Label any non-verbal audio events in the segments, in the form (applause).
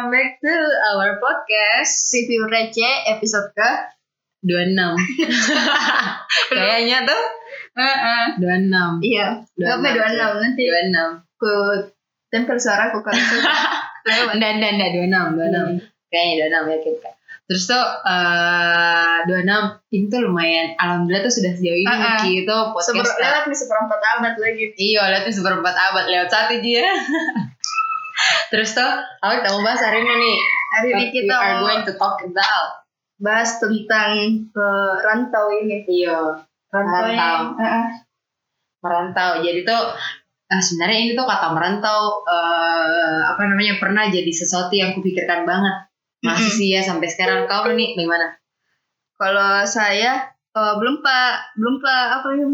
welcome back to our podcast. Review receh episode ke 26 (laughs) Kayaknya tuh. Heeh. 26 Iya, sampai 26 nanti. 26 ku tempel suara aku kan lewat. (laughs) Enggak, enggak, enggak, 26 26 Kayaknya 26 ya kita Terus tuh eh 26 Ini tuh lumayan. Alhamdulillah tuh sudah sejauh ini Ah, ah. Gitu podcast Seper, lewat nih seperempat abad lagi. Iya, lihat tuh seperempat abad. Lewat satu aja. ya. (laughs) Terus tuh, apa kita mau bahas hari ini nih? Hari ini kita we are mau going to talk about. bahas tentang eh, rantau ini. Iya, Rantau. Rantau. Heeh. merantau. Jadi tuh ah, sebenarnya ini tuh kata merantau eh, apa namanya pernah jadi sesuatu yang kupikirkan banget. Masih sih ya sampai sekarang kau nih gimana? Kalau saya eh, belum pak belum pak apa ya?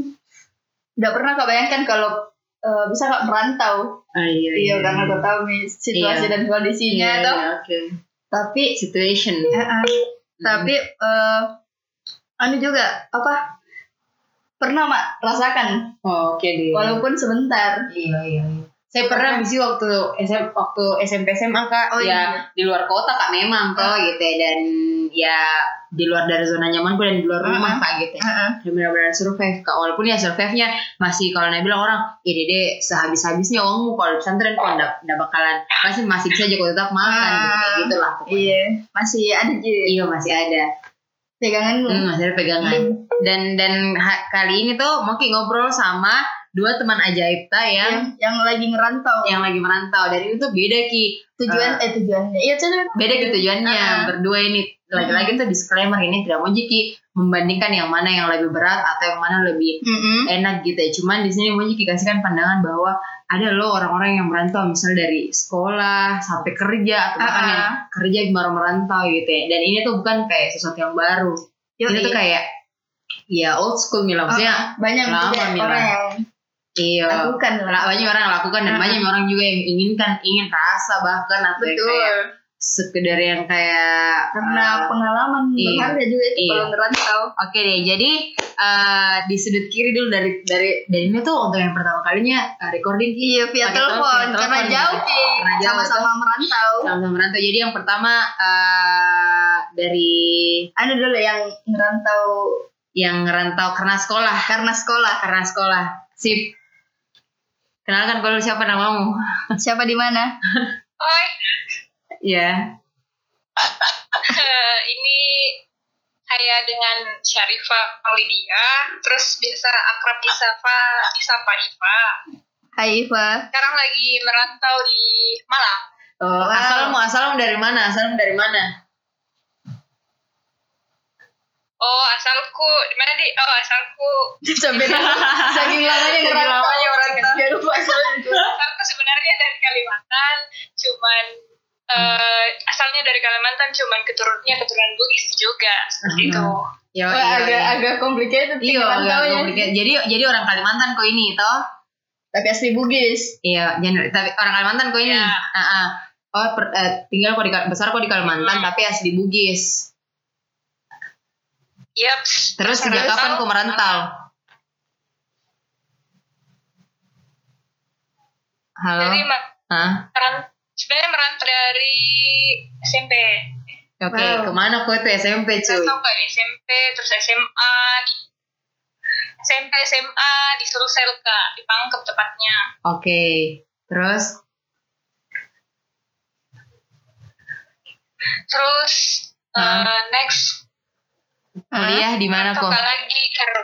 Udah pernah kak bayangkan kalau eh, bisa kak merantau. Ah, iya, Iya, karena aku tahu situasi Iya. dan kondisinya Iya, tuh. iya, Oke. Tapi Situation. Heeh. tapi eh anu juga apa pernah mak rasakan Oh, Oke deh. walaupun sebentar Iya iya. iya. Saya pernah misi waktu SM, waktu SMP SMA kak, Oh, ya iya. di luar kota kak memang kok Ah. gitu ya dan ya di luar dari zona nyamanku dan di luar rumah Ah. kak gitu. Heeh. Dan benar-benar survive kak, walaupun ya survive-nya masih kalau Nabi bilang orang, ini deh sehabis-habisnya uangmu kalau di pesantren kok ndak ndak bakalan masih masih bisa aja kok tetap makan gitu, kayak Ah. gitu lah. pokoknya. iya masih ada juga Iya masih ada, peganganmu hmm, masih ada pegangan. Hmm. Dan dan kali ini tuh mau ngobrol sama dua teman ajaib ta yang yang yang lagi ngerantau. Yang lagi merantau. Dan itu beda ki. Tujuan Ah. eh tujuannya. Iya cuman beda gitu tujuannya. Ah. berdua ini. Lagi-lagi tuh disclaimer ini tidak mau Jiki membandingkan yang mana yang lebih berat atau yang mana lebih Mm-mm. enak gitu ya. Cuman di sini mau Jiki kasihkan pandangan bahwa ada loh orang-orang yang merantau misal dari sekolah sampai kerja atau bahkan Ah, yang kerja baru merantau gitu ya. Dan ini tuh bukan kayak sesuatu yang baru. Yo, ini tuh kayak ya old school Mila maksudnya Ah, banyak lama, juga Mila. orang yang iya. Lakukan lah, banyak orang yang lakukan dan banyak orang juga yang inginkan ingin rasa bahkan atau yang betul. kayak sekedar yang kayak karena uh, pengalaman iya. berharga juga itu Iya. kalau ngerantau. Oke deh, jadi uh, di sudut kiri dulu dari dari dan ini tuh untuk yang pertama kalinya uh, recording iya via telepon. karena jauh jauh, sama-sama merantau. Sama-sama merantau. Jadi yang pertama uh, dari ada dulu yang ngerantau. Yang ngerantau karena sekolah, karena sekolah. Karena sekolah. Sip. Kenalkan kalau siapa namamu? siapa di mana Oi, Ya. eh, ini saya dengan Syarifah Aulidia, terus biasa akrab disapa disapa Iva. Hai Iva Sekarang lagi merantau di Malang. Oh, Wow. asalmu asalmu dari mana? Asalmu dari mana? Oh, asalku mana di? Oh, asalku sampai (laughs) saking lamanya Saking ngerantau lamanya merantau. dia lupa asalku sebenarnya dari Kalimantan, cuman eh, asalnya dari Kalimantan, cuman keturunannya keturunan Bugis juga seperti Hmm. itu. Ya, agak agak complicated Iya, agak complicated. Jadi jadi orang Kalimantan kok ini toh? tapi asli Bugis Iya, jangan tapi orang Kalimantan kok ini. Iya. Ah, ah. Oh, per- eh, tinggal kok di besar kok di Kalimantan tapi asli Bugis. Yap. Terus sejak kapan kok merantau? Halo. Dari Hah? sebenarnya merantau dari SMP. Oke, Wow. ke mana kok itu SMP cuy? Merantau ke SMP, terus SMA, di SMP, SMA, di Sulselka, di Pangkep tepatnya. Oke, terus Terus Hah? eh, next kuliah di mana kok? lagi karena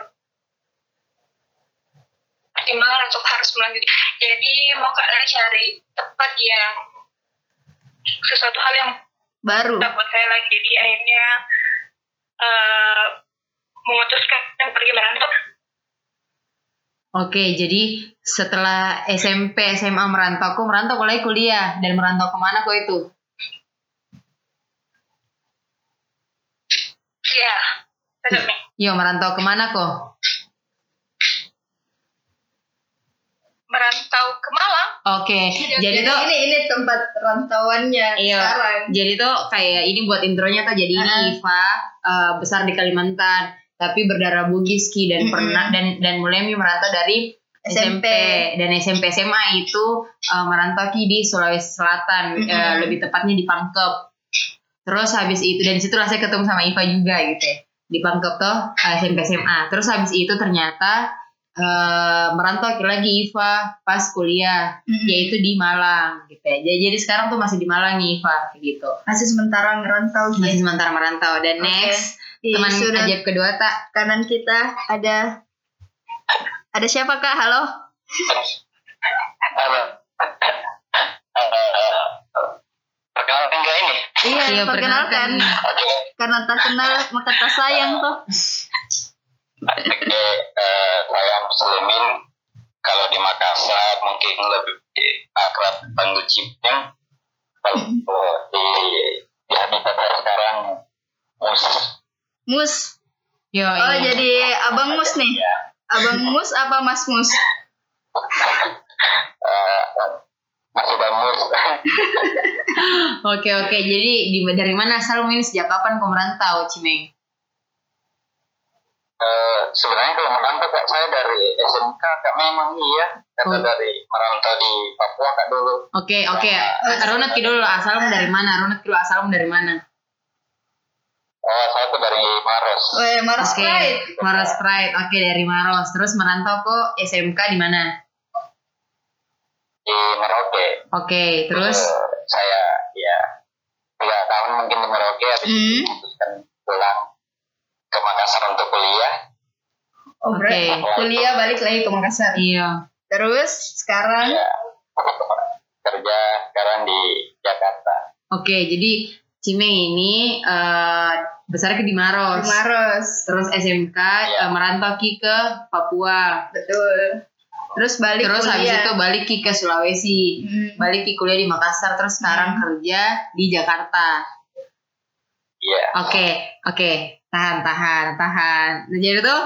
Malang untuk harus melanjutkan. Jadi mau kak lagi cari tempat yang sesuatu hal yang baru buat saya lagi. Jadi akhirnya eh memutuskan pergi merantau. Oke, jadi setelah SMP, SMA merantau, kok merantau mulai kuliah dan merantau ke mana kok itu? Iya, cocok nih. Yo, merantau ke mana kok? Merantau ke Malang. Oke, jadi tuh ini ini tempat rantauannya Iya. sekarang Jadi tuh kayak ini buat intronya tuh jadi ini Ah. Iva eh, besar di Kalimantan tapi berdarah Bugis Ki dan Mm-mm. pernah dan dan mulai merantau dari SMP dan SMP SMA itu uh, merantau Ki di Sulawesi Selatan Mhm. uh, lebih tepatnya di Pangkep terus habis itu dan situlah saya ketemu sama Iva juga gitu ya di Pangkep tuh uh, SMP SMA terus habis itu ternyata uh, merantau lagi Iva pas kuliah Mm-mm. yaitu di Malang gitu ya jadi, jadi sekarang tuh masih di Malang nih Iva gitu Masih sementara ngerantau masih gitu. sementara merantau dan Oke. next Di teman ajaib kedua tak kanan kita ada ada siapa kak? Halo. Halo. Eh, Perkenalkan gak ini? Iya, Iya, perkenalkan. Oke. Karena tak kenal maka tak sayang tuh. Oke, eh, saya Muslimin. Kalau di Makassar mungkin lebih akrab panggil Cipeng. Kalau di di habitat saya sekarang mus. Mus. Yo, Oh iya. jadi abang Mus nih. Ya. Abang Mus apa Mas Mus? Eh, masih bamus. (laughs) Oke oke, jadi di, dari mana asalmu ini sejak kapan kau merantau, Cimeng? Eh, sebenarnya kalau merantau kak saya dari SMK kak memang iya kata Oh. dari merantau di Papua kak dulu Oke oke, Eh, Runut ki dulu asalmu dari mana? Ki dulu asalmu dari mana? oh saya tuh dari Maros Weh, Mars Oke, Pride. Maros Pride. Oke dari Maros. Terus merantau ke SMK di mana? Di Merauke Oke, terus Eh, saya ya tiga tahun mungkin di Merauke habis itu Hmm. memutuskan pulang ke Makassar untuk kuliah Oh, Oke. kuliah balik lagi ke Makassar. iya. Terus sekarang ya kerja sekarang di Jakarta Oke, jadi Cimeng ini eh besarnya ke di Maros. di Maros. Terus SMK Iya. eh, merantau ki ke Papua. Betul. Terus balik Terus habis kuliah. itu balik ke Sulawesi. Hmm. balik ki kuliah di Makassar terus sekarang kerja di Jakarta. iya Oke, oke, tahan, tahan, tahan. Nah, jadi tuh,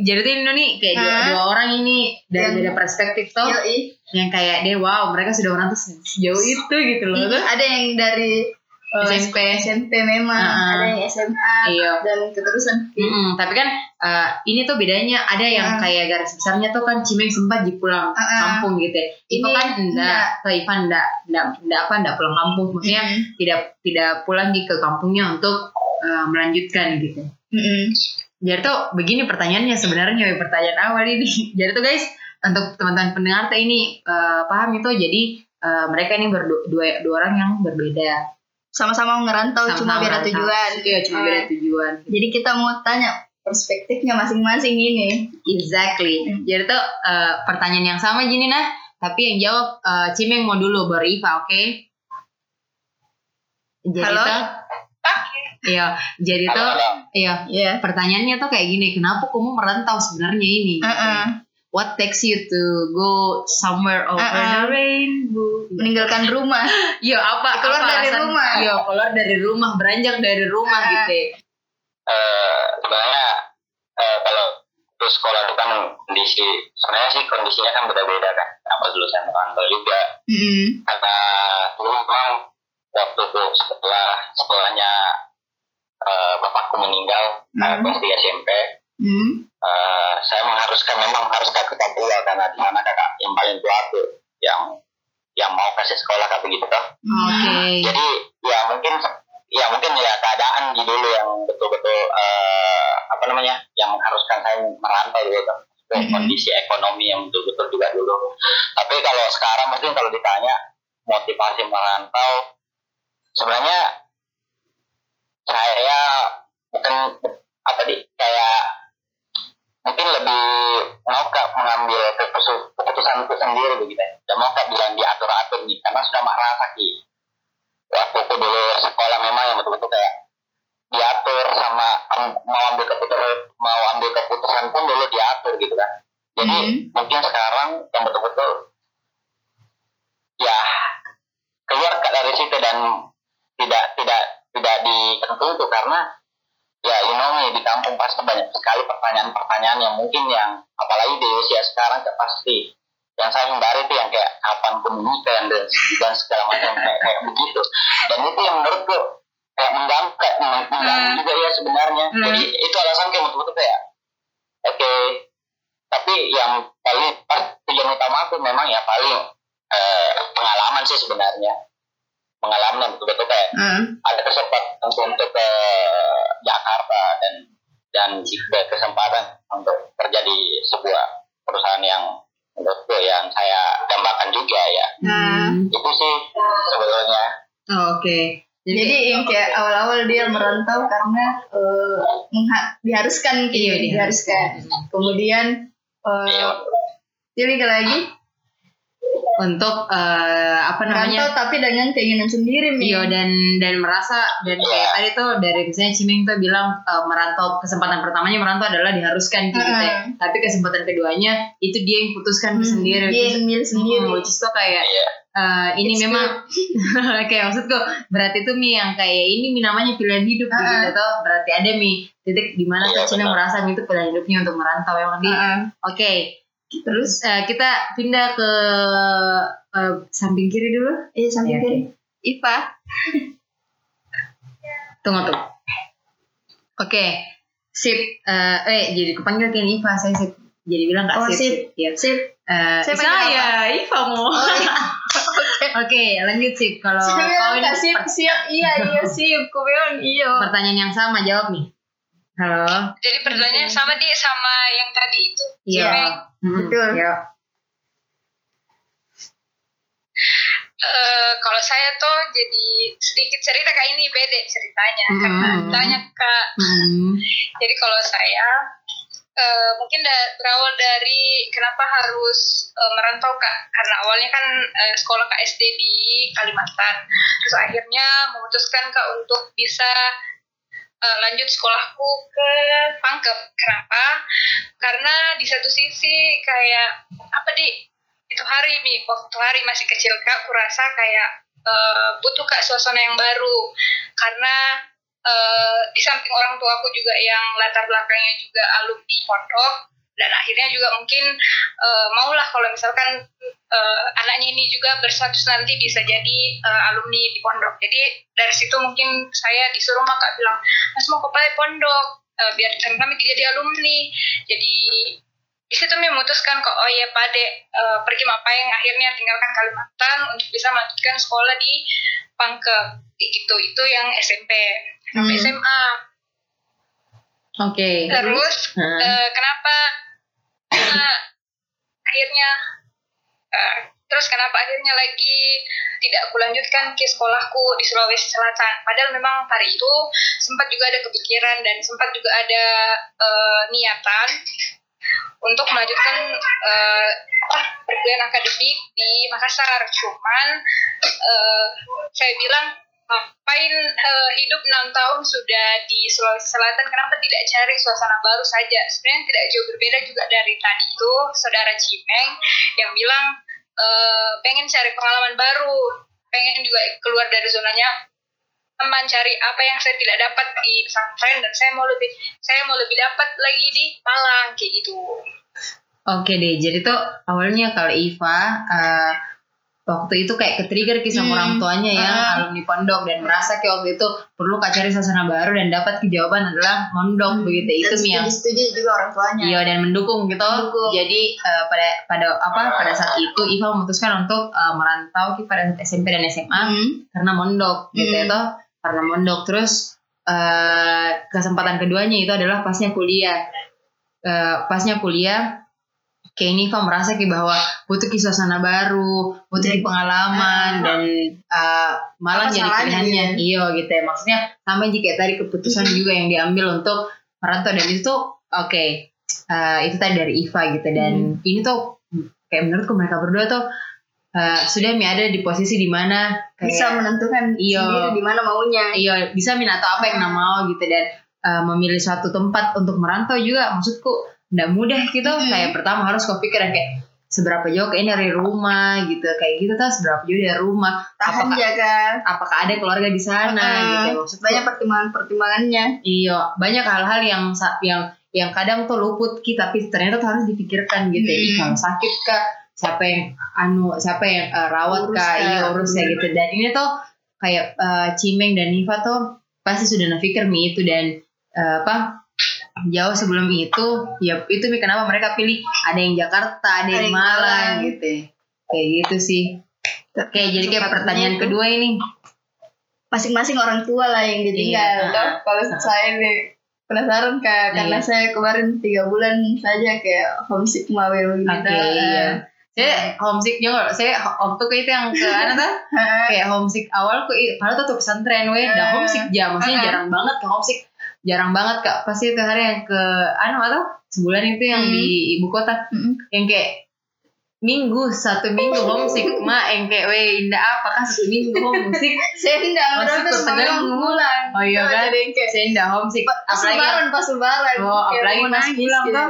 jadi tuh ini nih kayak dua, dua orang ini dari Yang- beda perspektif tuh, Yoi. yang kayak deh, wow, mereka sudah merantau se- sejauh itu gitu loh. Hmm, Tuh. ada yang dari uh, SMP. SMP memang, Ah. ada yang SMA Iya. dan keterusan. Mm-mm, tapi kan eh, ini tuh bedanya ada yang Ah. kayak garis besarnya tuh kan Cimeng sempat di pulang Ah, ah. kampung gitu. ya. Ini kan enggak. tuh Ivan enggak, enggak, enggak apa enggak pulang kampung. Maksudnya Mm-mm. tidak tidak pulang di ke kampungnya untuk eh, melanjutkan gitu. Mm-mm. Jadi tuh begini pertanyaannya sebenarnya pertanyaan awal ini. (laughs) Jadi tuh guys untuk teman-teman pendengar tuh ini eh, paham itu jadi eh, mereka ini berdua dua, dua orang yang berbeda. Sama-sama ngerantau Sama cuma beda tujuan. Iya cuma beda Eh, tujuan. Jadi kita mau tanya perspektifnya masing-masing ini. Exactly. Hmm. Jadi tuh eh, pertanyaan yang sama gini nah, tapi yang jawab eh, Cimeng mau dulu baru Iva, oke? Jadi Halo? tuh, iya. Jadi halo tuh, halo iya. Iya. Pertanyaannya tuh kayak gini, kenapa kamu merantau sebenarnya ini? Uh-uh. What takes you to go somewhere over Uh-uh. the rainbow? Meninggalkan rumah. (laughs) Yo apa? Keluar apa dari alasan- rumah. Yo keluar dari rumah, beranjak dari rumah Uh-uh. gitu. ya. Eh, sebenarnya eh, kalau terus sekolah itu kan kondisi sebenarnya sih kondisinya kan beda-beda kan apa dulu saya merantau juga Mm-mm. karena dulu memang waktu itu setelah sekolahnya eh, bapakku meninggal eh, Hmm. kelas 3 SMP Mm. eh, saya mengharuskan memang harus ke Papua karena di sana kakak yang paling tua tuh yang yang mau kasih sekolah kayak begitu toh. Oke. jadi ya mungkin ya mungkin ya keadaan di dulu yang betul-betul eh, apa namanya yang mengharuskan saya merantau dulu kan Mhm. kondisi ekonomi yang betul-betul juga dulu tapi kalau sekarang mungkin kalau ditanya motivasi merantau sebenarnya saya bukan apa di kayak mungkin lebih mau kak mengambil keputusan itu sendiri begitu. Dan mau kak bilang diatur atur nih karena sudah merasa ki waktu aku dulu sekolah memang yang betul-betul kayak diatur sama am- mau ambil keputusan mau ambil keputusan pun dulu diatur gitu kan. Jadi Mhm. mungkin sekarang yang betul-betul ya keluar dari situ dan tidak tidak tidak ditentu karena ya you know me, di kampung pasti banyak sekali pertanyaan-pertanyaan yang mungkin yang apalagi di usia sekarang tuh pasti. Yang saya hindari itu yang kayak kapan pun menikah dan, dan segala macam kayak, kayak begitu. Dan itu yang menurutku kayak mengganggu kayak mengganggu Hmm. juga ya sebenarnya. Hmm. jadi itu alasan kayak betul-betul kayak oke. Tapi yang paling tujuan utama aku memang ya paling eh, pengalaman sih sebenarnya pengalaman betul-betul kayak Hmm. ada kesempatan untuk, ke Jakarta dan dan juga kesempatan untuk kerja di sebuah perusahaan yang menurutku yang saya dambakan juga ya Nah. Hmm. itu sih sebetulnya Oh, Oke. Jadi yang kayak awal-awal dia merantau karena eh, mengha- diharuskan gitu, Iya, diharuskan. Kemudian eh Iya. pilih lagi untuk eh, apa namanya? merantau tapi dengan keinginan sendiri Mi. Iya dan dan merasa dan kayak tadi tuh dari misalnya Cimeng tuh bilang eh, merantau kesempatan pertamanya merantau adalah diharuskan gitu Heeh. ya. Tapi kesempatan keduanya itu dia yang putuskan Hmm, sendiri. dia yang milih sendiri. Hmm, which is tuh kayak eh, ini It's memang (laughs) kayak maksudku berarti tuh Mi yang kayak ini Mi namanya pilihan hidup Heeh. gitu tuh berarti ada Mi titik di mana tuh Iya, benar. merasa Mi itu pilihan hidupnya untuk merantau emang di Heeh. Oke. Terus eh, kita pindah ke eh, samping kiri dulu. Iya sampai Iya, kiri. Ipa. Tunggu tuh. Oke. Sip. Eh, eh jadi kepanggil kan Iva saya sip. Jadi bilang Oh, Kak sip. sip. Iya. Sip. Eh, Saya saya Iva mau. Oh, iya. (laughs) Oke, lanjut sip. Kalau kau bilang ini per- siap. Iya, iya sip. Ku bilang iya. pertanyaan yang sama jawab nih. Halo. Jadi pertanyaannya sama dia sama yang tadi itu. Iya. Betul. Iya. Eh, kalau saya tuh jadi sedikit cerita kayak ini beda ceritanya Mm-mm. karena tanya kak Mm. jadi kalau saya eh, mungkin da- berawal dari kenapa harus eh, merantau kak karena awalnya kan eh, sekolah kak SD di Kalimantan terus akhirnya memutuskan kak untuk bisa eh, lanjut sekolahku ke Pangkep. Kenapa? Karena di satu sisi kayak apa di itu hari nih waktu hari masih kecil kak kurasa kayak eh, butuh kak suasana yang baru. Karena eh, di samping orang tua aku juga yang latar belakangnya juga alumni pondok dan akhirnya juga mungkin eh, maulah kalau misalkan eh, anaknya ini juga berstatus nanti bisa jadi eh, alumni di pondok. Jadi dari situ mungkin saya disuruh maka bilang mas mau ke pondok. Eh, biar kami jadi alumni. Jadi di situ memutuskan kok oh iya pade eh, pergi Mapayeng akhirnya tinggalkan Kalimantan untuk bisa melanjutkan sekolah di Pangkep Kayak gitu. Itu yang SMP sampai Hmm. SMA Oke. terus Hmm. eh, kenapa akhirnya eh, terus kenapa akhirnya lagi tidak aku lanjutkan ke sekolahku di Sulawesi Selatan? Padahal memang hari itu sempat juga ada kepikiran dan sempat juga ada eh, niatan untuk melanjutkan apa, perkuliahan akademik di Makassar. Cuman eh, saya bilang ngapain eh, hidup enam tahun sudah di Sulawesi Selatan? Kenapa tidak cari suasana baru saja? Sebenarnya tidak jauh berbeda juga dari tadi itu saudara Cimeng yang bilang eh, pengen cari pengalaman baru pengen juga keluar dari zonanya cari apa yang saya tidak dapat di pesantren dan saya mau lebih saya mau lebih dapat lagi di Malang kayak gitu. Oke deh, jadi tuh awalnya kalau Iva eh, waktu itu kayak ke-trigger kisah Hmm. orang tuanya yang Ah. alumni pondok dan merasa kayak waktu itu perlu kak cari suasana baru dan dapat jawaban adalah mondok begitu itu Dan Mi yang setuju juga orang tuanya. Iya dan mendukung gitu. Mendukung. Jadi eh, pada pada apa pada saat itu Iva memutuskan untuk eh, merantau ke pada SMP dan SMA Hmm. karena mondok gitu Hmm. ya toh. karena mondok terus eh, kesempatan keduanya itu adalah pasnya kuliah Eh, pasnya kuliah kayak ini Iva merasa kayak bahwa butuh ki suasana baru butuh ki pengalaman dan eh, malah Apa jadi pilihannya gitu iya gitu ya. Maksudnya sama jika tadi keputusan juga yang diambil untuk merantau dan itu tuh oke eh, itu tadi dari Iva gitu dan ini tuh kayak menurutku mereka berdua tuh eh, sudah mi ada di posisi di mana kayak Bisa menentukan Iya. sendiri di mana maunya. iya bisa min atau apa yang mau gitu dan eh, memilih suatu tempat untuk merantau juga. Maksudku tidak mudah gitu Mm. kayak pertama harus kau pikiran kayak seberapa jauh kayaknya dari rumah gitu kayak gitu tuh seberapa jauh dari rumah Tahan apakah jaga. apakah ada keluarga di sana Ah, gitu ya maksudku Banyak pertimbangan-pertimbangannya. iya banyak hal-hal yang yang yang kadang tuh luput kita tapi ternyata tuh harus dipikirkan gitu ya Mm. kalau sakit kak siapa yang anu siapa yang eh, rawat Urus kak kah? iya urus ya gitu dan ini tuh kayak eh, Cimeng dan Niva tuh pasti sudah napikir mi itu dan eh, apa jauh sebelum itu ya itu kenapa mereka pilih ada yang Jakarta ada Ada yang Malang gitu ya. kayak gitu sih Oke, jadi kayak pertanyaan itu. kedua ini. masing-masing orang tua lah yang ditinggal. Iya. Kalau saya nih penasaran kak, karena Iya. saya kemarin tiga bulan saja kayak homesick mawe Oke, begitu. iya. Saya homesick juga. Saya waktu ke itu yang ke (laughs) mana tuh? kayak homesick awal i- padahal tuh pesantren we udah homesick jam maksudnya jarang banget ke homesick jarang banget kak pasti itu hari yang ke anu atau sebulan itu yang Hmm. di ibu kota Mm-mm. yang kayak minggu satu minggu homesick mak yang kayak we indah apa kan satu minggu homesick Saya tidak Masih berarti mu. bulan. oh iya kan saya indah homesick pas apalagi lebaran, pas lebaran. Oh, apalagi pas pulang gitu. tuh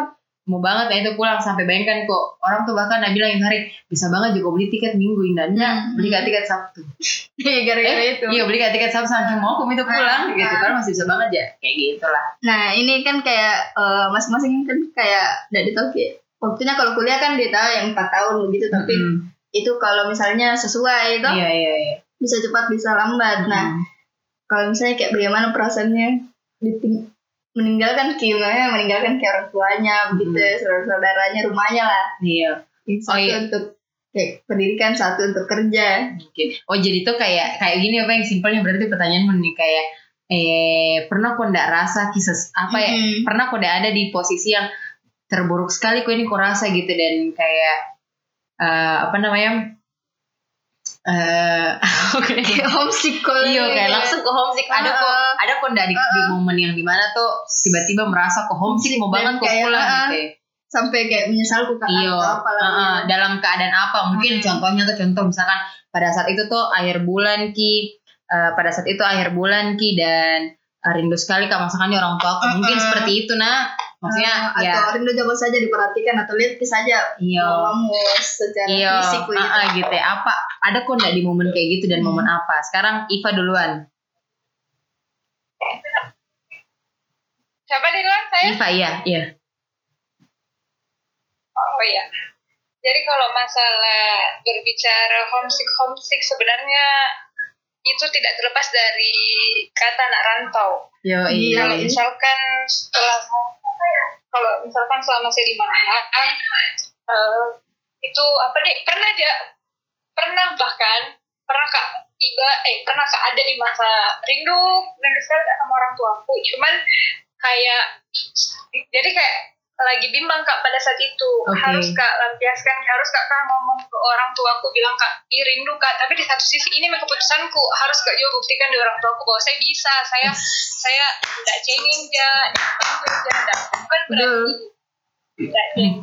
mau banget ya itu pulang sampai bayangkan kok orang tuh bahkan nah bilang yang hari bisa banget juga beli tiket minggu indahnya Hmm. beli tiket tiket sabtu (laughs) Iya, gara-gara eh itu. iya beli tiket sabtu sampai mau aku itu pulang Ah, gitu ah. kan masih bisa banget ya kayak gitu lah Nah, ini kan kayak eh, masing-masing kan kayak ditahu kayak waktunya kalau kuliah kan dia tahu yang 4 tahun begitu tapi Mm. itu kalau misalnya sesuai itu iya iya iya bisa cepat bisa lambat. Nah, Mm. kalau misalnya kayak bagaimana perasaannya diting- meninggalkan kiwanya meninggalkan kayak orang tuanya begitu Hmm. saudara-saudaranya rumahnya lah iya yang satu iya. untuk kayak pendidikan satu untuk kerja Oke. Oh jadi tuh kayak kayak gini apa yang simpelnya berarti pertanyaanmu nih kayak eh pernah kok ndak rasa kisah apa ya Mm-mm. pernah kok ndak ada di posisi yang terburuk sekali kok ini kok rasa gitu dan kayak eh apa namanya eh (laughs) oke kayak homesick kalau iya kayak langsung ke homesick ada kok Ah. ada kok ndak di, di Ah. momen yang di mana tuh tiba-tiba merasa kok homesick mau banget kok pulang ah, gitu ya. sampai kayak menyesal kakak Iya, apa lah uh-uh, dalam keadaan apa? Mungkin Hmm. contohnya tuh contoh misalkan pada saat itu tuh akhir bulan ki, uh, pada saat itu akhir bulan ki dan uh, rindu sekali kak masakannya orang tua aku. Mungkin Uh-uh. seperti itu nah, maksudnya Ah, ya atau rindu coba saja diperhatikan atau lihat saja iya. mamamu secara Iya, fisik begitu. uh-uh, gitu ya. Apa ada kok nggak di momen kayak gitu dan Hmm. momen apa? Sekarang Iva duluan. Siapa duluan? Saya? Iva iya, iya. Oh iya. Jadi kalau masalah berbicara homesick homesick sebenarnya itu tidak terlepas dari kata anak rantau. Yo, iya. Kalau misalkan setelah kalau misalkan selama saya di Malang, eh, itu apa deh pernah aja pernah bahkan pernah kak tiba eh pernah kak ada di masa rindu rindu sekali sama orang tuaku. Cuman kayak jadi kayak lagi bimbang kak pada saat itu. Oke. harus kak lampiaskan. Harus kak kak ngomong ke orang tuaku bilang kak ih rindu kak. Tapi di satu sisi ini memang keputusanku. Harus kak juga buktikan di orang tuaku bahwa saya bisa saya (laughs) saya tidak cengeng tidak ja, bukan berarti tidak cengeng.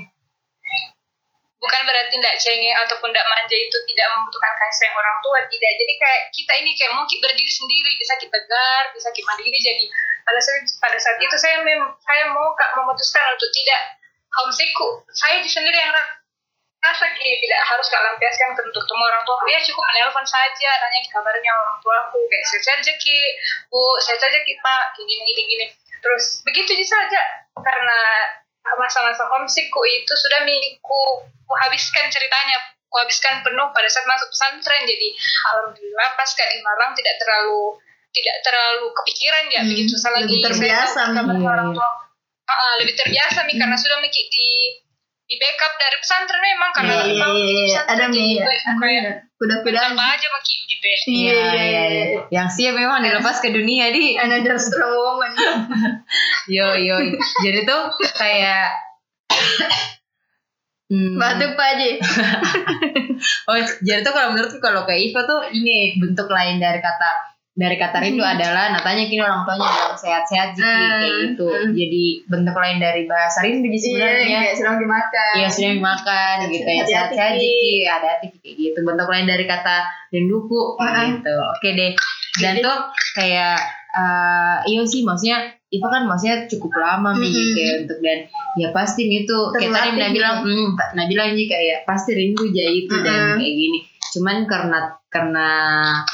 Bukan berarti tidak cengeng ataupun tidak manja itu tidak membutuhkan kasih sayang orang tua tidak. Jadi kayak kita ini kayak kita berdiri sendiri bisa kita tegar bisa kita mandiri jadi pada saat pada saat itu saya mem, saya mau kak memutuskan untuk tidak homesickku. Saya di sendiri yang ra- rasa tidak harus kak lampiaskan untuk ketemu orang tua ya cukup menelpon saja tanya kabarnya orang tuaku kayak saya saja ki bu saya saja ki pak gini gini gini. Terus begitu saja karena masa-masa homesickku itu sudah minggu ku habiskan ceritanya ku habiskan penuh pada saat masuk pesantren. Jadi alhamdulillah pas kak di Malang tidak terlalu tidak terlalu kepikiran ya Hmm, begitu selagi lebih terbiasa, saya kabar Mi. orang tua ah, lebih terbiasa mi karena sudah di di backup dari pesantren memang karena Iya, memang iya, di iya. pesantren ada jadi nih kayak- kayak kuda-kuda tambah aja maki gitu ya Iya, iya, iya. Yang siap memang dilepas ke dunia di. another strong woman Yo, yo. Jadi tuh kayak (coughs) Hmm. batuk pak Haji (laughs) Oh, jadi tuh kalau menurutku kalau kayak Iva tuh ini bentuk lain dari kata dari kata rindu adalah natanya kini orang tuanya bilang sehat-sehat Jiki Hmm. kayak gitu. Hmm. Jadi bentuk lain dari bahasa rindu di iya sebenarnya. kayak sedang dimakan Iya sudah dimakan gitu ya sehat-sehat. Jiki ada hati kayak gitu bentuk lain dari kata rinduku Ah. gitu. Oke deh. Dan Jadi- tuh kayak eh iya sih maksudnya itu kan maksudnya cukup lama nih Mm-mm. kayak untuk dan ya pasti nih tuh kayak tadi Nabila gitu. hmm, Nabila ini kayak pasti rindu aja itu dan Mm-mm. kayak gini cuman karena karena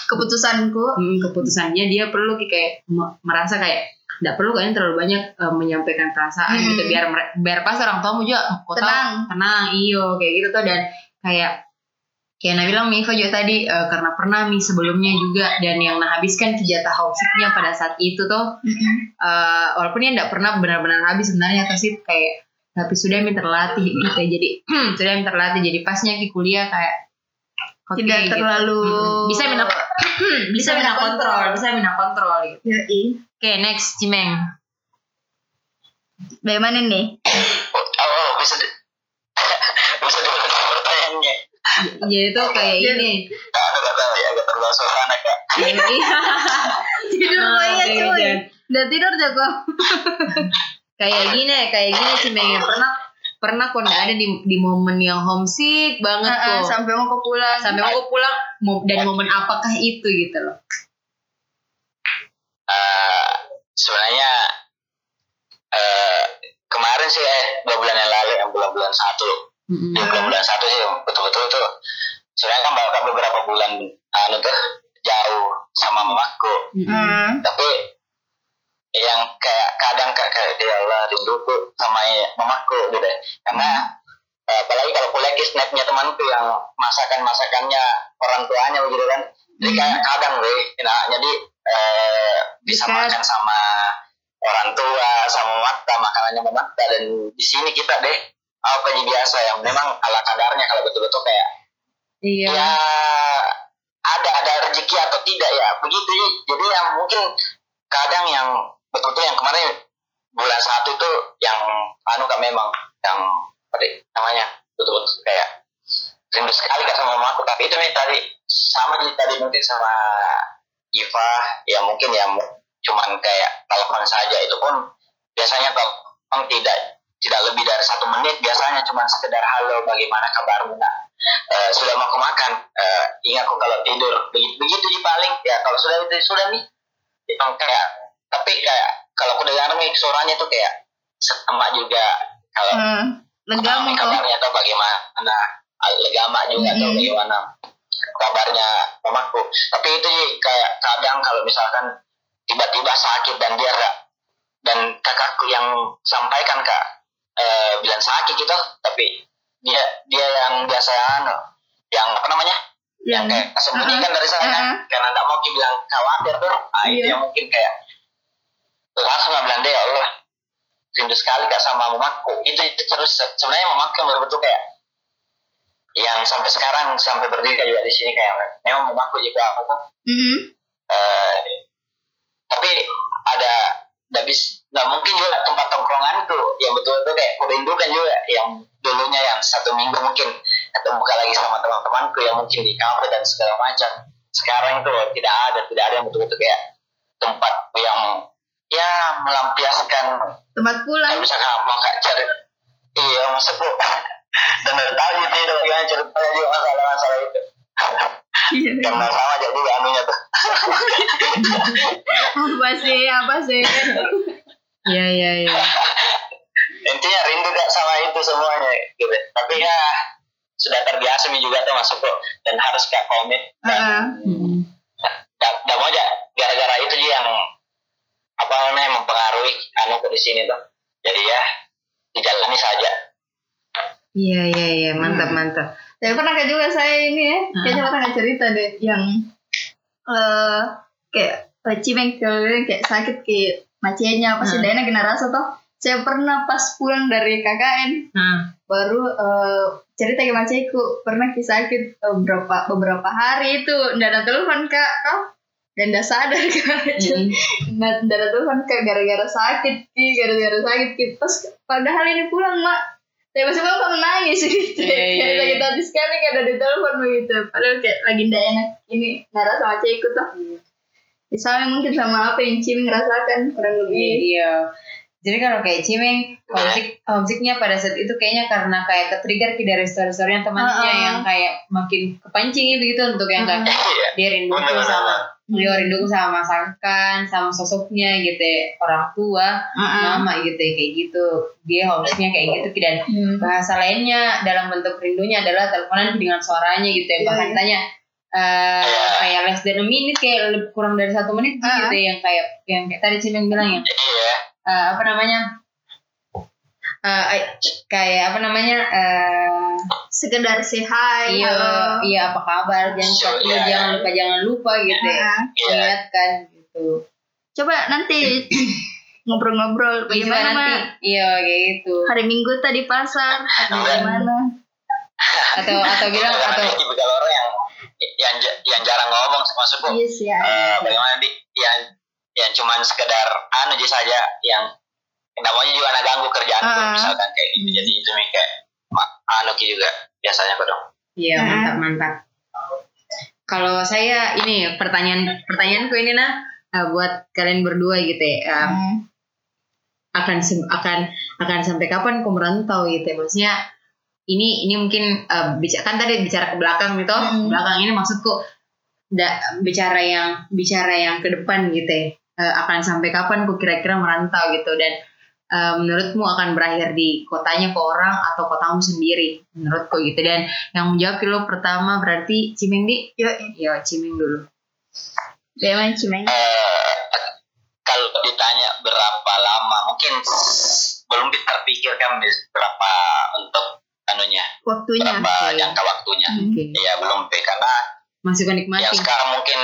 keputusanku. Hmm, keputusannya dia perlu kayak me- merasa kayak tidak perlu kayaknya terlalu banyak eh, menyampaikan perasaan Mm. gitu biar biar pas orang tuamu juga kok tahu? Tenang. Tenang iyo kayak gitu tuh. Dan kayak kayak Nabila sama Iva juga tadi eh, karena pernah mi sebelumnya juga dan yang nah habiskan jatah pada saat itu tuh eh, walaupun dia nggak pernah benar-benar habis sebenarnya tapi kayak tapi sudah mi terlatih gitu ya. jadi (clears throat) sudah mi terlatih. Jadi pasnya ke kuliah kayak oke, Tidak gitu. terlalu Mm-mm. bisa mina (clears throat) bisa mina kontrol bisa mina kontrol gitu oke next Cimeng Bagaimana nih? Oh, oh, bisa di, (laughs) bisa diulang pertanyaannya. jadi tuh kayak Jadi- ini Nah, ada kata ya agak terbawa suasana kak. Iya. (laughs) Tidur oh, iya oke, cuy. oke. Udah tidur Joko. (laughs) kayak gini kayak gini Cimeng yang pernah pernah kok nggak ada di di momen yang homesick banget Ah, ah, tuh sampai mau ke pulang. sampai mau pulang dan momen apakah itu gitu loh Eh, sebenarnya eh, kemarin sih eh dua bulan yang lalu yang bulan-bulan satu Mm-mm. di bulan-bulan satu sih betul-betul tuh sebenarnya kan bakal beberapa bulan anu tuh jauh sama mamaku Mm-mm. Hmm. tapi yang kayak kadang kayak ya Allah rinduku sama mamaku gitu. Karena eh, apalagi kalau kuliah ke snapnya temanku yang masakan masakannya orang tuanya begitu kan. Jadi kayak kadang weh nah jadi eh, bisa makan sama orang tua sama mata makanannya mata dan di sini kita deh apa aja biasa yang memang ala kadarnya kalau betul-betul kayak iya. ya ada ada rezeki atau tidak ya begitu. Jadi yang mungkin kadang yang betul-betul yang kemarin bulan satu itu yang anu kan memang yang deh namanya betul-betul kayak rindu sekali kak sama mamaku tapi itu nih tadi sama di tadi mungkin sama Iva ya mungkin ya cuman kayak telepon saja. Itu pun biasanya telepon tidak tidak lebih dari satu menit biasanya cuman sekedar halo bagaimana kabarmu? Nak Eh, sudah mau makan Eh, ingat kok kalau tidur. Begitu begitu sih paling. Ya kalau sudah itu sudah nih yang kayak tapi kayak kalau aku dengar nih suaranya tuh kayak sama juga kalau Hmm. Legam Mami kok. kabarnya atau bagaimana legama juga atau Mm-mm. bagaimana kabarnya mamaku tapi itu sih kayak kadang kalau misalkan tiba-tiba sakit dan dia dan kakakku yang sampaikan kak eh, bilang sakit gitu tapi dia dia yang biasa anu yang apa namanya yang Yang kayak sembunyikan dari saya kan Uh-uh. karena nggak mau bilang khawatir tuh ah, itu Iya. yang mungkin kayak langsung bilang deh ya Allah. Rindu sekali kak sama mamaku. Itu, itu terus se- sebenarnya mamaku yang betul-betul kayak yang sampai sekarang sampai berdiri juga di sini kayak memang mamaku juga apa tuh Mhm. eh, tapi ada nggak bis nggak mungkin juga tempat tongkrongan tuh yang betul-betul kayak kurindukan juga yang dulunya yang satu minggu mungkin ketemu lagi sama teman-temanku yang mungkin di kafe dan segala macam. Sekarang itu tidak ada tidak ada yang betul-betul kayak tempat yang ya melampiaskan. Tempat pulang. misalkan mau kayak cari iya maksudku. (laughs) Dan udah tahu gitu itu bagaimana ceritanya juga masalah-masalah itu. Iya. karena sama aja juga anunya tuh. (laughs) Apa sih? Apa sih? iya iya iya. Intinya rindu gak sama itu semuanya gitu. Tapi ya sudah terbiasa nih juga tuh masuk kok dan harus kayak komit. Dan dan dan mau aja gara-gara itu juga yang apa namanya mempengaruhi anu di sini tuh jadi ya dijalani saja. Iya iya iya. Mantap Hmm. mantap Tapi pernah kayak juga saya ini ya, kayaknya pernah nggak cerita deh yang eh kayak cimeng ke- kayak sakit ke macenya apa sih Hmm. Dana kena rasa toh. Saya pernah pas pulang dari KKN nah baru eh, cerita ke maceku pernah ki sakit eh, beberapa beberapa hari itu. Ndak ada telepon kak toh dan ndak sadar ndak ndak ada telepon kak gara-gara sakit ki. Gara-gara sakit ki. Pas padahal ini pulang mak. Saya masih bapak nangis gitu. Iya, iya, kayak iya. sakit hati sekali kan ada di telepon begitu. Padahal kayak lagi ndak enak. Ini nara sama cekku tuh misalnya mungkin sama apa yang Cimi ngerasakan kurang lebih. Iya jadi kalau kayak Cimeng homesick homesicknya pada saat itu kayaknya karena kayak ke-trigger ki dari story-storynya temannya Uh-uh. yang kayak makin kepancing gitu untuk yang kayak iya dia rinduku Bener-bener. sama dia rinduku sama masakan sama sosoknya gitu ya, orang tua Heeh. mama gitu ya, kayak gitu dia homesicknya kayak gitu Ki. dan Hmm. bahasa lainnya dalam bentuk rindunya adalah teleponan dengan suaranya gitu ya Iya, bahkan iya. tanya eh, Iya. kayak less than a minute kayak lebih kurang dari satu menit Ah. gitu ya, yang kayak yang kayak tadi Cimeng bilang yang iya eh, apa namanya? Eh, eh, kayak apa namanya? Eh, sekedar say hi iya iya apa kabar? Jangan Sure, lupa iya. jangan lupa jangan lupa gitu ya. Nah, Iya. ingatkan gitu. Coba nanti (clears throat) ngobrol-ngobrol Iya, bagaimana nanti. Iya kayak gitu. Hari minggu tadi pasar atau gimana? Atau atau bilang atau ada tipikal orang yang yang yang jarang ngomong maksudku yes ya eh, bagaimana di yang yang cuman sekedar anu aja saja yang namanya juga anak ganggu kerjaan tuh, Ah. misalkan kayak gitu jadi itu nih kayak anu Ki juga biasanya kok dong iya Hmm. mantap mantap kalau saya ini pertanyaan pertanyaanku ini nah eh, buat kalian berdua gitu ya eh, Hmm. akan akan akan sampai kapan kau merantau gitu ya maksudnya ini ini mungkin eh, bicara kan tadi bicara ke belakang gitu Hmm. belakang ini maksudku da, bicara yang bicara yang ke depan gitu ya Eh, akan sampai kapan kau kira-kira merantau gitu. Dan eh, menurutmu akan berakhir di kotanya ke orang atau kotamu sendiri? Menurutku gitu. Dan yang menjawab lo pertama berarti Cimeng di? Yo, ya Cimeng dulu. Bagaimana cimeng. Eh, kalau ditanya berapa lama mungkin belum terpikirkan berapa untuk anunya. Waktunya berapa oke. jangka waktunya. Oke. Ya belum karena masih kau yang sekarang mungkin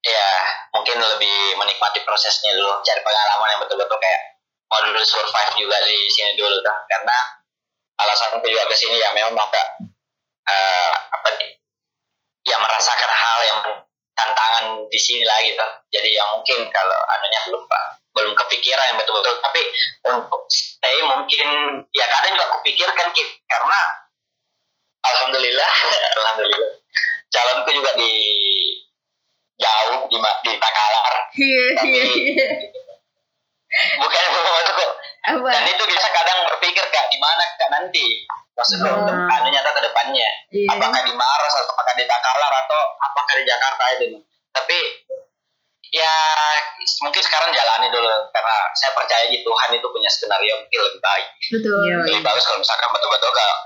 ya mungkin lebih menikmati prosesnya dulu cari pengalaman yang betul-betul kayak mau dulu survive juga di sini dulu dah karena alasanku juga ke sini ya memang agak eh, apa nih ya merasakan hal yang tantangan di sini lagi tuh jadi yang mungkin kalau anunya belum pak belum kepikiran yang betul-betul tapi untuk stay mungkin ya kadang juga kupikirkan Kit, karena alhamdulillah (laughs) alhamdulillah calonku juga di jauh di di Takalar iya iya iya. Bukan (laughs) maksudku apa? Dan itu bisa kadang berpikir kak di mana kak nanti? Maksudku Oh. untuk anunya tuh ke depannya iya. Apakah di Maros atau apakah di Takalar atau apakah di Jakarta itu? Tapi ya mungkin sekarang jalani dulu. Karena saya percaya di Tuhan itu punya skenario mungkin lebih baik. Betul. Iya. lebih bagus kalau misalkan betul-betul kalau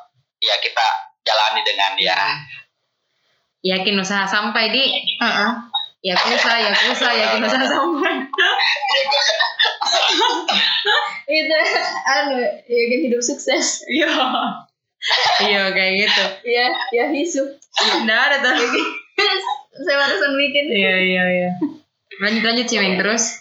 ya kita jalani dengan dia yakin usaha sampai di Heeh. Yakuza, Yakuza, yakin usaha (laughs) sampai. itu anu ya kan hidup sukses Iya. Iya kayak gitu. ya ya hisu Nggak ada tuh. saya barusan bikin Iya iya iya. Lanjut lanjut Cimeng terus.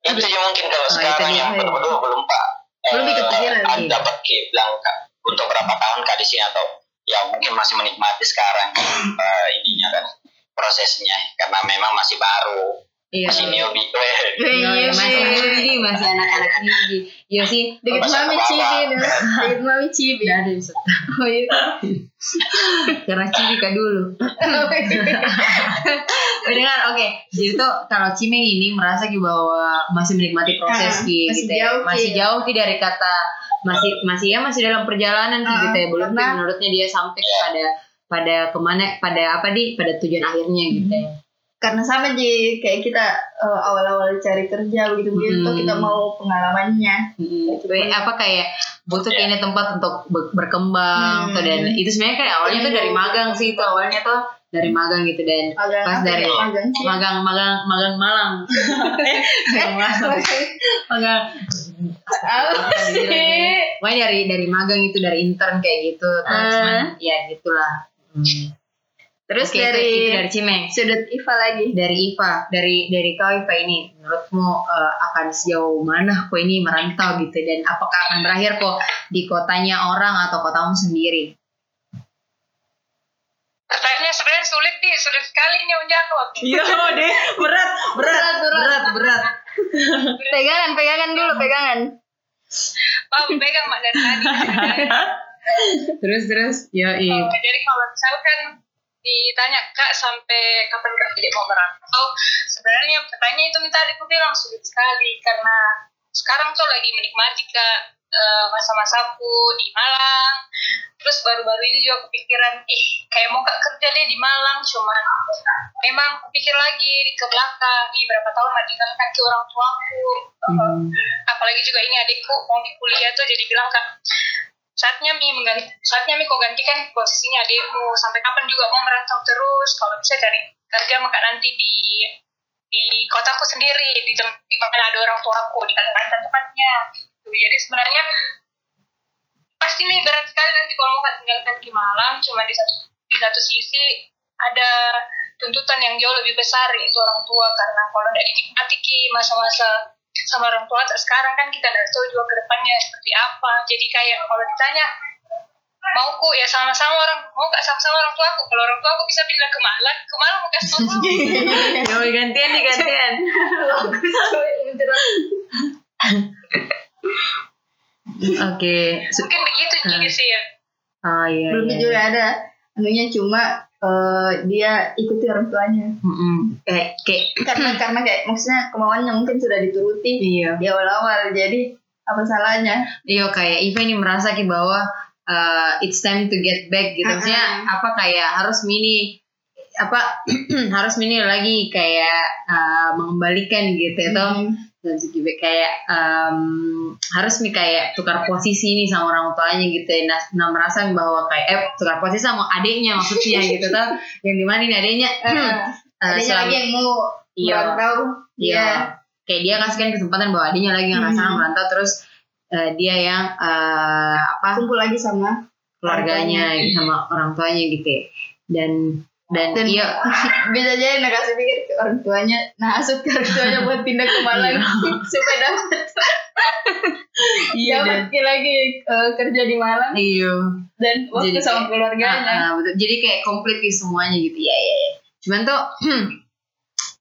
itu sih mungkin kalau Oh, sekarang yang betul-betul belum pak Belum Eh, kepikiran, ada iya. dapat Ki bilang kak untuk berapa tahun kak di sini atau ya mungkin masih menikmati sekarang eh, ininya kan prosesnya karena memang masih baru Iya. masih newbie Iya, iya masih sih newbie, masih anak-anak newbie. Iya sih. dikit mami cibi dikit mami cibi ada bisa. oh iya Karena Cibika dulu. Mendengar, oke. Jadi tuh kalau Cimeng ini merasa Ki bahwa masih menikmati proses Ah, Ki, masih gitu ya. jauh, Ki. Masih jauh Ki dari kata masih masih ya masih dalam perjalanan Ah, gitu ya. Belum Ki, karena- menurutnya dia sampai pada pada ke mana pada apa di pada tujuan akhirnya gitu ya. karena sama ji kayak kita eh, awal-awal cari kerja begitu begitu Hmm. kita mau pengalamannya Hmm, kayak apa kayak butuh Ya. kayaknya tempat untuk ber- berkembang Hmm. tuh dan itu sebenarnya kan awalnya tuh dari magang sih itu awalnya tuh dari magang gitu dan magang Pas dari- ya? magang sih magang magang magang Malang (laughs) Magang Malang. magang apa sih Pokoknya dari dari magang itu dari intern kayak gitu Terus Ah. cuman, ya gitulah Hmm. terus Oke, itu- dari itu, dari Cimeng sudut Iva lagi. Dari Iva dari dari kau Iva ini menurutmu eh, akan sejauh mana kau ini merantau gitu? Dan apakah akan berakhir kok di kotanya orang atau kotamu sendiri? Pertanyaannya sebenarnya sulit nih, sulit sekali nih menjawab. iya deh berat berat. berat berat. Pegangan pegangan dulu pegangan. Mau pegang mak dari tadi. (laughs) terus terus ya iya Jadi kalau misalkan ditanya kak sampai kapan kak jadi mau merantau, sebenarnya pertanyaan itu minta aku bilang sulit sekali karena sekarang tuh lagi menikmati kak eh, masa-masaku di Malang. Terus baru-baru ini juga kepikiran, eh kayak mau kak kerja deh di Malang, cuman memang kupikir lagi di ke belakang, ih berapa tahun nggak tinggalkan ke orang tuaku. Hmm. Apalagi juga ini adikku mau di kuliah tuh jadi bilang kak, saatnya mi mengganti saatnya mi kau gantikan posisinya adikmu sampai kapan juga mau merantau terus? Kalau bisa cari kerja maka nanti di di kotaku sendiri di tem- di mana ada orang tuaku di Kalimantan tepatnya. Gitu. jadi sebenarnya pas pasti nih berat sekali nanti kalau mau tinggalkan di Malang cuma di satu di satu sisi ada tuntutan yang jauh lebih besar yaitu orang tua. Karena kalau tidak dinikmati ki masa-masa sama orang tua sekarang kan kita tidak tahu juga ke depannya seperti apa jadi kayak kalau ditanya mau ku ya sama-sama orang mau gak sama-sama orang tua aku kalau orang tua aku bisa pindah ke Malang ke Malang mau kasih sama Yo, (laughs) gantian nih gantian. Bagus. (laughs) Oke. Mungkin begitu jadi sih ya Oh iya. Belum iya. juga ada. Anunya cuma eh, dia ikuti orang tuanya. Mm-mm. Kayak kayak Karena karena kayak maksudnya kemauannya mungkin sudah dituruti iya. di awal-awal. Jadi apa salahnya? Iya kayak Iva ini merasa ki bahwa uh, it's time to get back gitu. Maksudnya Uh-uh. apa kayak harus mini apa (clears throat) harus mini lagi kayak uh, mengembalikan gitu ya Hmm. dan segi kayak um, harus nih kayak tukar posisi nih sama orang tuanya gitu ya. Nah, nah merasa bahwa kayak eh tukar posisi sama adiknya maksudnya (laughs) gitu toh. Yang di mana nih adiknya Eh, uh, Adanya selama- lagi yang mau Iya. merantau. Iya. Kayak dia kasihkan kesempatan bahwa adiknya lagi ngerasain Hmm. merantau terus eh, dia yang eh, apa kumpul lagi sama keluarganya sama orang tuanya gitu ya. Dan dan, dan iya. (laughs) bisa jadi kasih pikir ke orang tuanya nah asup ke orang tuanya buat pindah ke Malang (laughs) supaya dapat. (laughs) Iya dan dapat lagi eh, kerja di Malang. Iya. Dan waktu Jadi sama kayak- keluarganya. betul. Jadi kayak komplit gitu semuanya gitu. Ya ya. ya. Cuman tuh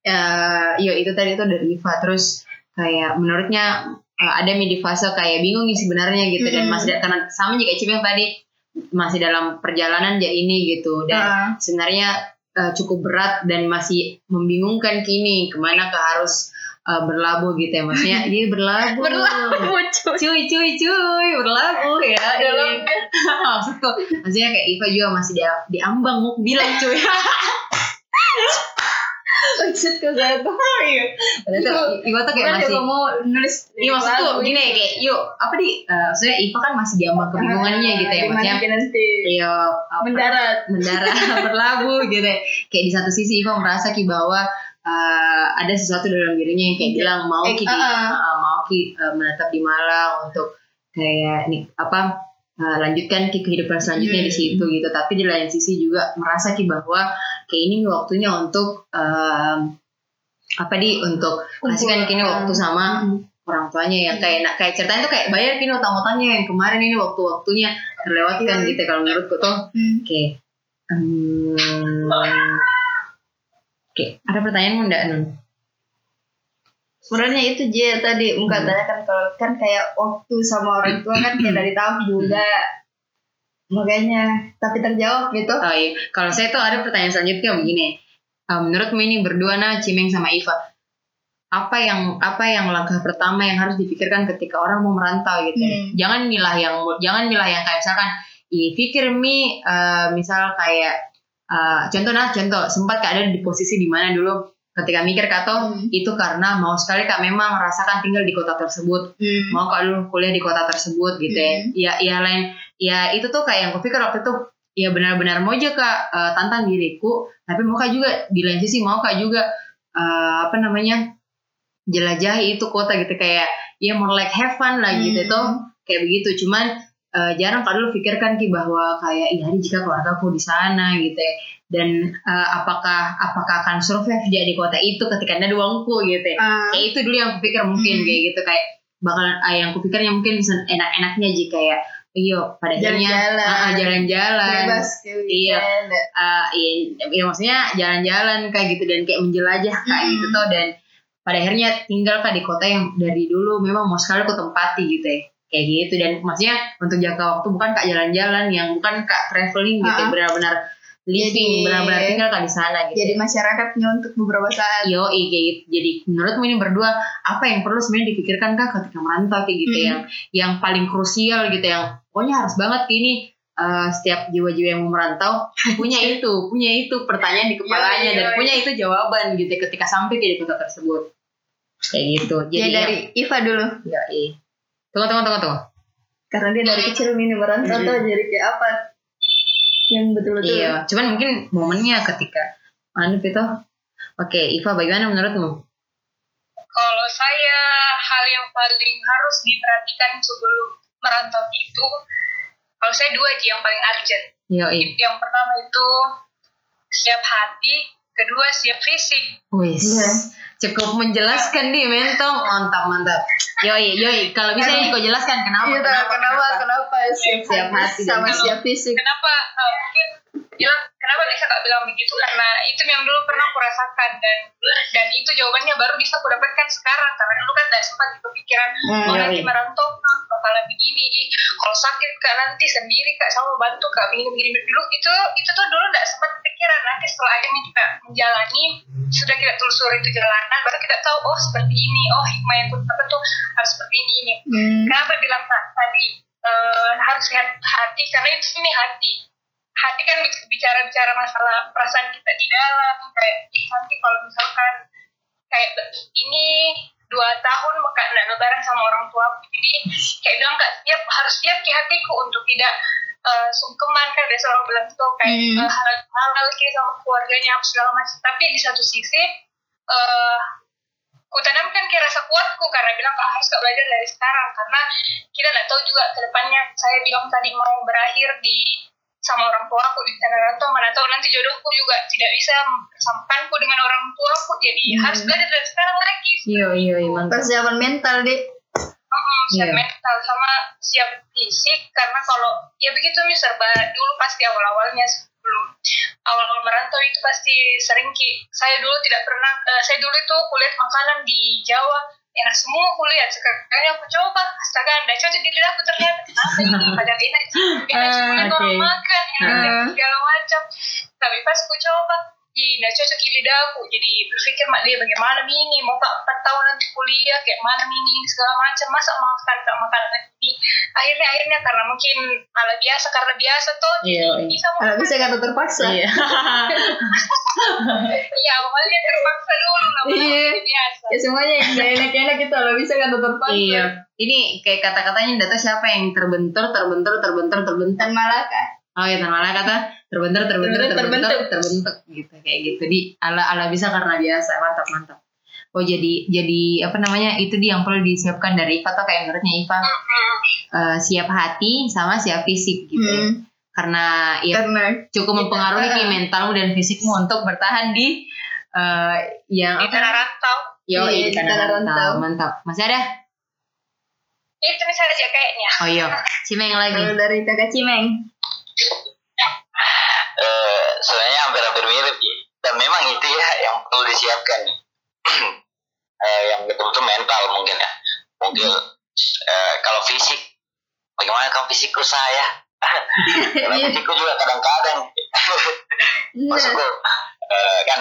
eh ya itu tadi tuh dari Iva terus kayak menurutnya eh, ada di fase kayak bingung nih sebenarnya gitu. Dan Mm. masih karena sama juga Cibeng tadi masih dalam perjalanan ya ini gitu. Dan Ah. sebenarnya eh, cukup berat dan masih membingungkan kini ke mana ke harus eh, berlabuh gitu ya. Maksudnya (laughs) dia berlabuh. Berlabuh cuy. Cuy cuy cuy berlabuh ya. Dalam (laughs) maksudku maksudnya kayak Iva juga masih di, diambang mau bilang cuy (laughs) maksud ke saya tuh Padahal tuh Iva tuh kayak masih mau nulis Iya maksud tuh lagu. gini kayak yuk apa di eh, maksudnya Iva kan masih diambang kebingungannya gitu ya maksudnya nanti. Iya mendarat. Mendarat (laughs) berlabuh gitu. Ya. kayak di satu sisi Iva merasa ki bahwa eh, ada sesuatu dalam dirinya yang kayak bilang mau Eh, ki di- ah, eh, mau ki eh, menetap di Malang untuk kayak nih apa eh, lanjutkan ki kehidupan selanjutnya di Hmm. situ gitu. Tapi di lain sisi juga merasa ki bahwa kayak ini waktunya untuk em, apa di untuk kasihkan kini waktu sama Hmm. orang tuanya yang kayak nak kayak ceritanya tuh kayak bayar kini utang-utangnya yang kemarin ini waktu-waktunya terlewatkan Iya. gitu kalau menurutku tuh Hmm. Oke. Hmm, Oke, ada pertanyaan enggak Nun? sebenarnya itu J tadi Hmm. Muka tanya kan kalau kan kayak waktu sama orang tua kan kayak dari tahu juga makanya tapi terjawab gitu Oh iya, kalau saya tuh ada pertanyaan selanjutnya begini. Uh, menurutmu ini berdua nah Cimeng sama Iva, apa yang apa yang langkah pertama yang harus dipikirkan ketika orang mau merantau gitu? ya? Hmm. Jangan milah yang jangan milah yang kayak misalkan, i pikir mi uh, misal kayak uh, contoh nah contoh sempat kak ada di posisi di mana dulu ketika mikir kak toh Hmm. itu karena mau sekali kak memang merasakan tinggal di kota tersebut Hmm. mau kak dulu kuliah di kota tersebut gitu ya. Hmm. Ya, ya lain, ya itu tuh kayak yang kupikir waktu itu ya benar-benar mau aja kak eh, tantang diriku, tapi mau kak juga di lain sisi mau kak juga eh, apa namanya jelajahi itu kota gitu kayak ya more like have fun lah gitu Hmm. tuh kayak begitu. Cuman eh, jarang kak dulu pikirkan ki bahwa kayak iya jika keluarga aku di sana gitu ya. Dan eh, apakah apakah akan survive dia di kota itu ketika ada uangku gitu ya Ah, kayak itu dulu yang kupikir mungkin Hmm. kayak gitu kayak bakalan ah, yang kupikirnya mungkin enak-enaknya jika kayak iyo pada akhirnya Jalan-jalan. jalan-jalan bebas ke Iya. Ah, iya, iya, maksudnya jalan-jalan kayak gitu dan kayak menjelajah kayak Hmm. gitu tuh dan pada akhirnya tinggal kak di kota yang dari dulu memang mau sekali aku tempati gitu ya kayak gitu dan maksudnya untuk jangka waktu bukan kak jalan-jalan yang bukan kak traveling gitu Ah. benar-benar living benar-benar tinggal kak di sana gitu jadi masyarakatnya untuk beberapa saat Yo, gitu. Jadi menurutmu ini berdua apa yang perlu sebenarnya dipikirkan kak ketika merantau kayak gitu Hmm. yang yang paling krusial gitu yang pokoknya harus banget ini eh, setiap jiwa-jiwa yang mau merantau punya (laughs) itu, punya itu pertanyaan di kepalanya Yoi, dan yoi. punya itu jawaban gitu ketika sampai ke di kota tersebut. Kayak gitu. jadi Jadi dari Iva dulu ya, iya. Tunggu, tunggu, tunggu, tunggu. karena dia dari kecil ini merantau Hmm. tuh jadi kayak apa yang betul-betul Iya, cuman mungkin momennya ketika anu itu. Oke, Iva bagaimana menurutmu? Kalau saya hal yang paling harus diperhatikan sebelum merantau itu kalau saya dua aja yang paling urgent Yoi. yang pertama itu siap hati kedua siap fisik Wis. Iya. Cukup menjelaskan nih mentong. Mantap, mantap. Yoi, yoi. Kalau bisa ini kau jelaskan kenapa? Iya, kenapa, kenapa, kenapa siap, Siap hati dan sama fisik. siap fisik. kenapa eh, mungkin bilang kenapa bisa tak bilang begitu? Karena itu yang dulu pernah aku rasakan dan dan itu jawabannya baru bisa aku dapatkan sekarang. Karena dulu kan tidak sempat di kepikiran Hmm, oh iya, nanti iya. merantau kak, bakalan begini. Ih kalau sakit kak nanti sendiri kak sama bantu kak begini begini dulu itu itu tuh dulu tidak sempat pikiran. Nanti setelah akhirnya kita menjalani sudah kita telusuri itu jalanan baru kita tahu oh seperti ini. Oh hikmah yang dapat tuh harus seperti ini ini. Hmm. Kenapa bilang tadi? Eh, harus lihat hati. Karena itu ini hati. Hati kan bicara-bicara masalah perasaan kita di dalam kayak "Ih, nanti kalau misalkan kayak ini dua tahun maka nggak lebaran sama orang tua jadi kayak bilang kak siap harus siap di hatiku untuk tidak eh, sungkeman kan biasa orang bilang tuh kayak Hmm. eh, hal hal kayak sama keluarganya apa segala macam. Tapi di satu sisi eh ku tanamkan ke rasa kuatku karena bilang kak harus kak belajar dari sekarang karena kita tidak tahu juga ke depannya. Saya bilang tadi mau berakhir di sama orang tua aku di tanah rantau mana tahu nanti jodohku juga tidak bisa mempersamakanku dengan orang tuaku jadi Hmm. harus belajar dari sekarang lagi Yoi, yoi, mantap. Persiapan mental, Dek. Hmm, siap Iya. mental sama siap fisik karena kalau ya begitu nih serba dulu pasti awal-awalnya sebelum awal-awal merantau itu pasti sering ki saya dulu tidak pernah eh, saya dulu itu kulihat makanan di Jawa enak semua kulihat sekarang aku coba. Astaga anda cocok di lidahku ternyata. Kenapa ini? Padahal enak (laughs) enak yang oke. orang makan enak Ah. segala macam. Tapi pas aku coba Ih, nggak cocok di lidahku jadi berpikir mak dia bagaimana ini mau kak empat tahun nanti kuliah kayak mana ini segala macam masa makan kak makanan ini akhirnya akhirnya karena mungkin ala biasa karena biasa tuh Iya, jadi iya. bisa Kalau makan bisa kata terpaksa. Iya. (laughs) iya awalnya terpaksa dulu lama-lama Iya. jadi biasa Ya semuanya yang gak enak-enak itu kalau bisa kata terpaksa. Iya. Ini kayak kata-katanya data siapa yang terbentur, terbentur, terbentur, terbentur. Dan Malaka. Oh ya, malah kata terbentur, terbentur, Terbentur, terbentuk gitu kayak gitu. Di ala ala bisa karena biasa, mantap mantap. Oh jadi jadi apa namanya itu dia yang perlu disiapkan dari Iva atau kayak menurutnya Iva eh, siap hati sama siap fisik gitu. ya. Hmm. Karena ya Karena cukup mempengaruhi Kita- ki mentalmu dan fisikmu untuk bertahan di eh, yang di tanah rantau Yo, Iya, di di tanah rantau. Mantap. Masih ada? itu misalnya kayaknya Oh iya, Cimeng lagi. dari kakak Cimeng. Eh, sebenarnya hampir-hampir mirip ya. Dan memang itu ya yang perlu disiapkan. (clears throat) eh, yang betul-betul mental mungkin ya. Mungkin eh, kalau fisik, bagaimana kalau fisikku saya? (laughs) Karena Iya. fisikku juga kadang-kadang. Maksudku eh, kan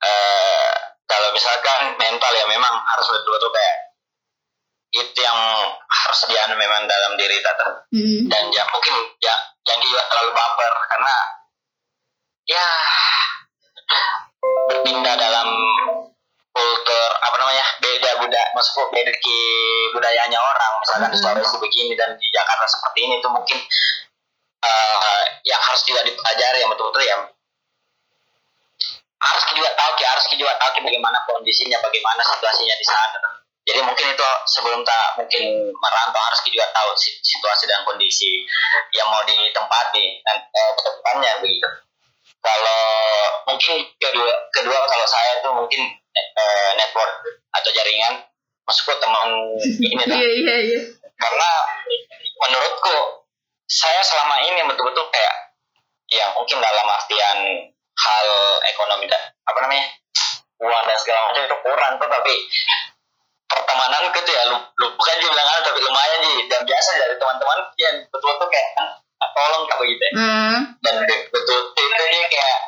eh, kalau misalkan mental ya memang harus betul-betul kayak itu yang harus dia memang dalam diri tata Hmm. dan ya mungkin ya jangan juga terlalu baper karena ya berpindah dalam kultur apa namanya beda budaya maksudku beda ke budayanya orang misalkan di Mhm. Sulawesi begini dan di Jakarta seperti ini itu mungkin eh, yang harus juga dipelajari yang betul-betul ya harus juga tahu ki harus juga tahu ki bagaimana kondisinya bagaimana situasinya di sana jadi mungkin itu sebelum tak mungkin merantau harus juga tahu si- situasi dan kondisi yang mau ditempati dan eh, ke depannya begitu kalau mungkin kedua kedua kalau saya tuh mungkin eh, network atau jaringan maksudku teman ini (laughs) tuh Iya iya iya. karena menurutku saya selama ini betul-betul kayak ya mungkin dalam artian hal ekonomi dan apa namanya uang dan segala macam itu kurang tuh tapi pertemanan gitu ya. Lu, lu bukan juga bilang anu, tapi lumayan sih. Dan biasa dari teman-teman yang betul-betul kayak "Ah, tolong kak begitu ya. Hmm. dan betul itu dia kayak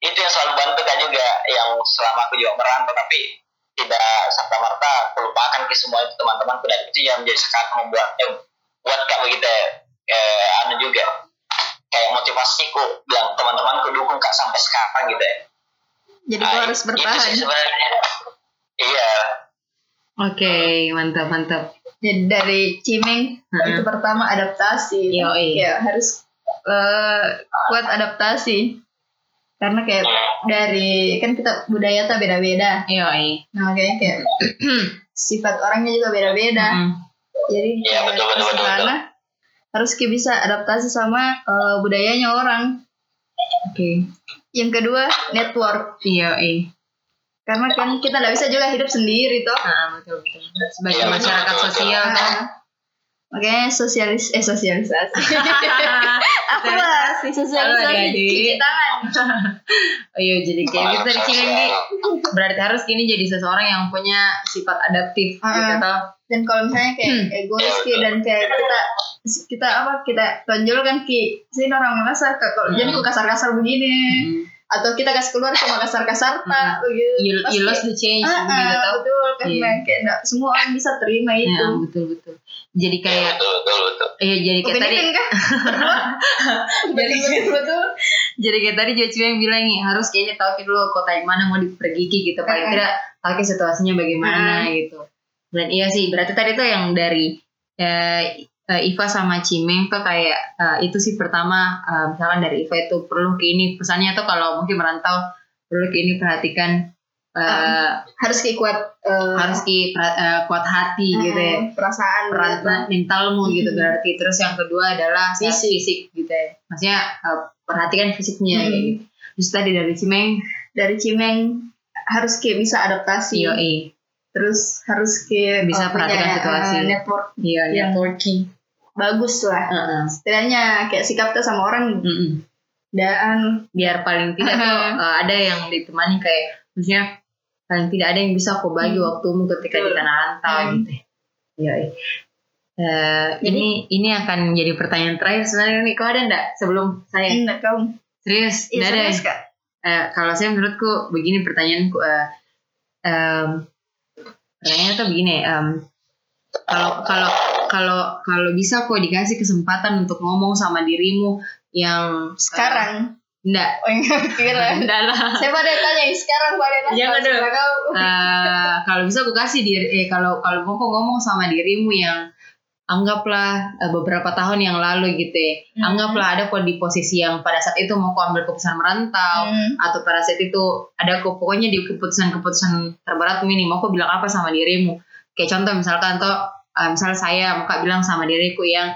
itu yang selalu bantu kan juga yang selama aku juga merantau tapi tidak serta merta melupakan ke semua itu teman-temanku dan itu yang menjadi sekarang membuat eh, buat kak begitu ya, eh, anu juga kayak motivasiku bilang teman-temanku dukung kak sampai sekarang gitu ya. Jadi Nah, harus itu bertahan. sih sebenarnya. Iya Oke, mantap mantap. Jadi dari Cimeng Hmm. itu pertama adaptasi. Yoi. Ya harus eh, kuat adaptasi. Karena kayak dari kan kita budaya tuh beda-beda. Yoi. Nah makanya kayak (clears throat) sifat orangnya juga beda-beda. Mm. Jadi Iya, kayak betul, betul, betul, sana harus kayak bisa adaptasi sama eh, budayanya orang. Oke. Yang kedua network Iya, eh. Karena kan kita nggak bisa juga hidup sendiri toh. Nah, betul betul. Sebagai masyarakat sosial kan. Ah. Makanya sosialis eh sosialisasi. (laughs) Apa lah sosialisasi cuci tangan. (laughs) Oh iya, jadi kayak gitu tadi Cimenggi. Berarti harus gini jadi seseorang yang punya sifat adaptif gitu Ah. toh. Dan kalau misalnya kayak Hmm. egois Ki, dan kayak kita kita apa kita tonjolkan ki sini orang Kak, kalau Hmm. jangan kok kasar-kasar begini Hmm. Atau kita kasih keluar cuma kasar-kasar tak Hmm. begitu. You, Pasti- you lost the change Ah, gitu ah, toh. betul karena Iya. kayak nggak semua orang bisa terima itu. Ya, betul betul. Jadi Iya, kayak betul betul betul. Iya jadi kayak tadi kan? (laughs) jadi betul betul. jadi kayak tadi juga yang bilang nih harus kayaknya tahu dulu kota yang mana mau dipergi gitu paling Mm-mm. tidak tahu situasinya bagaimana gitu dan iya sih berarti tadi tuh yang dari eh, eh, Iva sama Cimeng tuh kayak eh, itu sih pertama eh, misalkan dari Iva itu perlu ke ini pesannya tuh kalau mungkin merantau perlu ke ini perhatikan eh, Harus kayak kuat eh, harus ki eh, kuat hati gitu ya perasaan gitu. mentalmu gitu Mhm. berarti terus yang kedua adalah Fisik. fisik gitu ya maksudnya uh, perhatikan fisiknya kayak gitu terus tadi dari Cimeng dari Cimeng harus kayak bisa adaptasi. yoi Terus harus kayak Bisa eh, perhatikan punya, situasi. eh, network iya networking bagus lah. Heeh. Setidaknya kayak sikapnya sama orang Mm-mm. dan biar paling tidak tuh uh, ada yang ditemani kayak maksudnya paling tidak ada yang bisa kau bagi Hmm. waktumu ketika di tanah rantau Hmm. gitu ya Eh, ini ini akan jadi pertanyaan terakhir sebenarnya nih kau ada enggak sebelum saya enggak kamu. serius Iya ada serius kak. Eh, kalau saya menurutku begini pertanyaanku eh, em, pertanyaannya tuh begini em, kalau kalau kalau kalau bisa kok dikasih kesempatan untuk ngomong sama dirimu yang Sekarang. enggak Oh enggak kira. (laughs) enggak lah Saya pada tanya sekarang pada nanya. Jangan kau. Eh, kalau bisa aku kasih diri eh kalau kalau mau kok ngomong sama dirimu yang anggaplah eh, beberapa tahun yang lalu gitu ya Hmm. anggaplah ada kok di posisi yang pada saat itu mau kok ambil keputusan merantau Hmm. atau pada saat itu ada kok pokoknya di keputusan-keputusan terberat ini mau kok bilang apa sama dirimu kayak contoh misalkan tuh eh, misal saya mau kak bilang sama diriku yang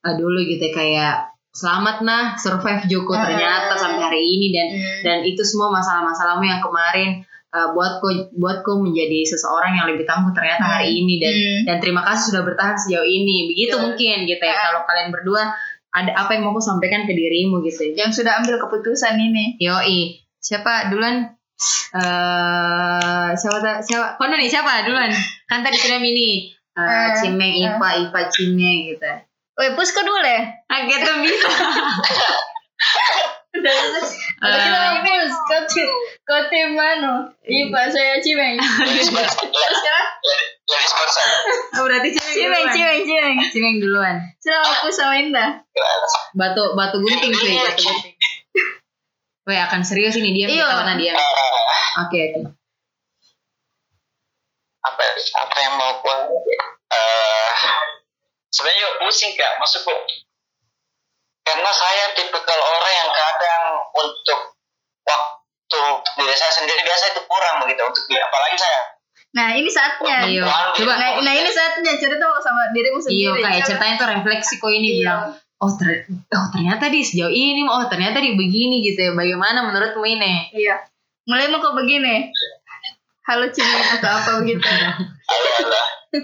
eh, dulu gitu ya, kayak selamat nah survive Joko ternyata sampai hari ini. Dan Hmm. dan itu semua masalah-masalahmu yang kemarin uh, buatku buatku menjadi seseorang yang lebih tangguh ternyata hari ini. Dan Hmm. dan terima kasih sudah bertahan sejauh ini. Begitu Betul. mungkin gitu ya kalau kalian berdua ada apa yang mau aku sampaikan ke dirimu gitu. Ya Yang sudah ambil keputusan ini. yoi. Siapa? Duluan eh siapa siapa kono nih siapa duluan kan tadi sudah ini uh, Eh, Cimeng eh. Ipa Ipa Cimeng gitu Woi, pusko dulu ya. ah gitu (laughs) bisa Ada kita Eh. mau pus. Kau tim, mana? Ipa saya Cimeng. (laughs) Terus sekarang oh, berarti Cimeng Cimeng, duluan Cimeng, Cimeng. Cimeng duluan Sudah mau pus sama Indah. batu batu gunting cuy batu gunting Weh akan serius ini dia Iya. kita dia Eh, oke oke apa apa yang mau gua eh sebenarnya pusing kak maksudku karena saya tipikal orang yang kadang untuk waktu diri saya sendiri biasa itu kurang begitu untuk dia apalagi saya Nah, ini saatnya. Iya. Coba. Nah, nah ini saatnya cerita sama dirimu iya sendiri. kayak Coba. ceritanya tuh refleksi kok ini Iya. bilang oh, ter- oh ternyata di sejauh ini oh ternyata di begini gitu ya bagaimana menurutmu ini Iya. Mulai mau kok begini. Halo Cimeng atau apa begitu.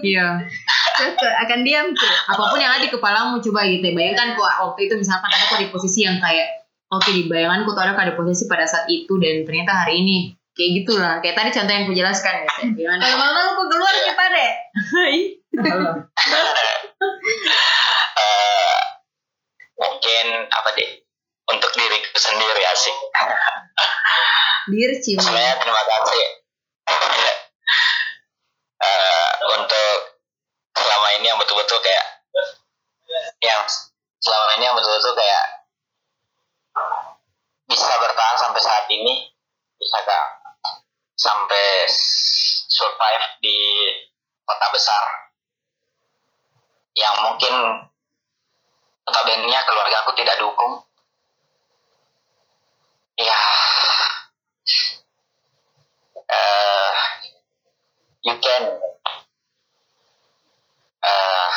iya Terus akan diam tuh. apa pun yang ada di kepalamu coba gitu ya bayangkan kok waktu itu misalkan ada kok di posisi yang kayak oke di bayanganku tuh ada di posisi pada saat itu dan ternyata hari ini kayak gitulah kayak tadi contoh yang aku jelaskan gitu ya. gimana Kalau mama lu keluar kita deh. eh, mungkin apa deh untuk diriku sendiri asik. Cimeng sebenarnya terima kasih. Eh, untuk selama ini yang betul-betul kayak yang selama ini yang betul-betul kayak bisa bertahan sampai saat ini bisa gak sampai survive di kota besar. Yang mungkin notabene keluarga aku tidak dukung ya eh you can uh,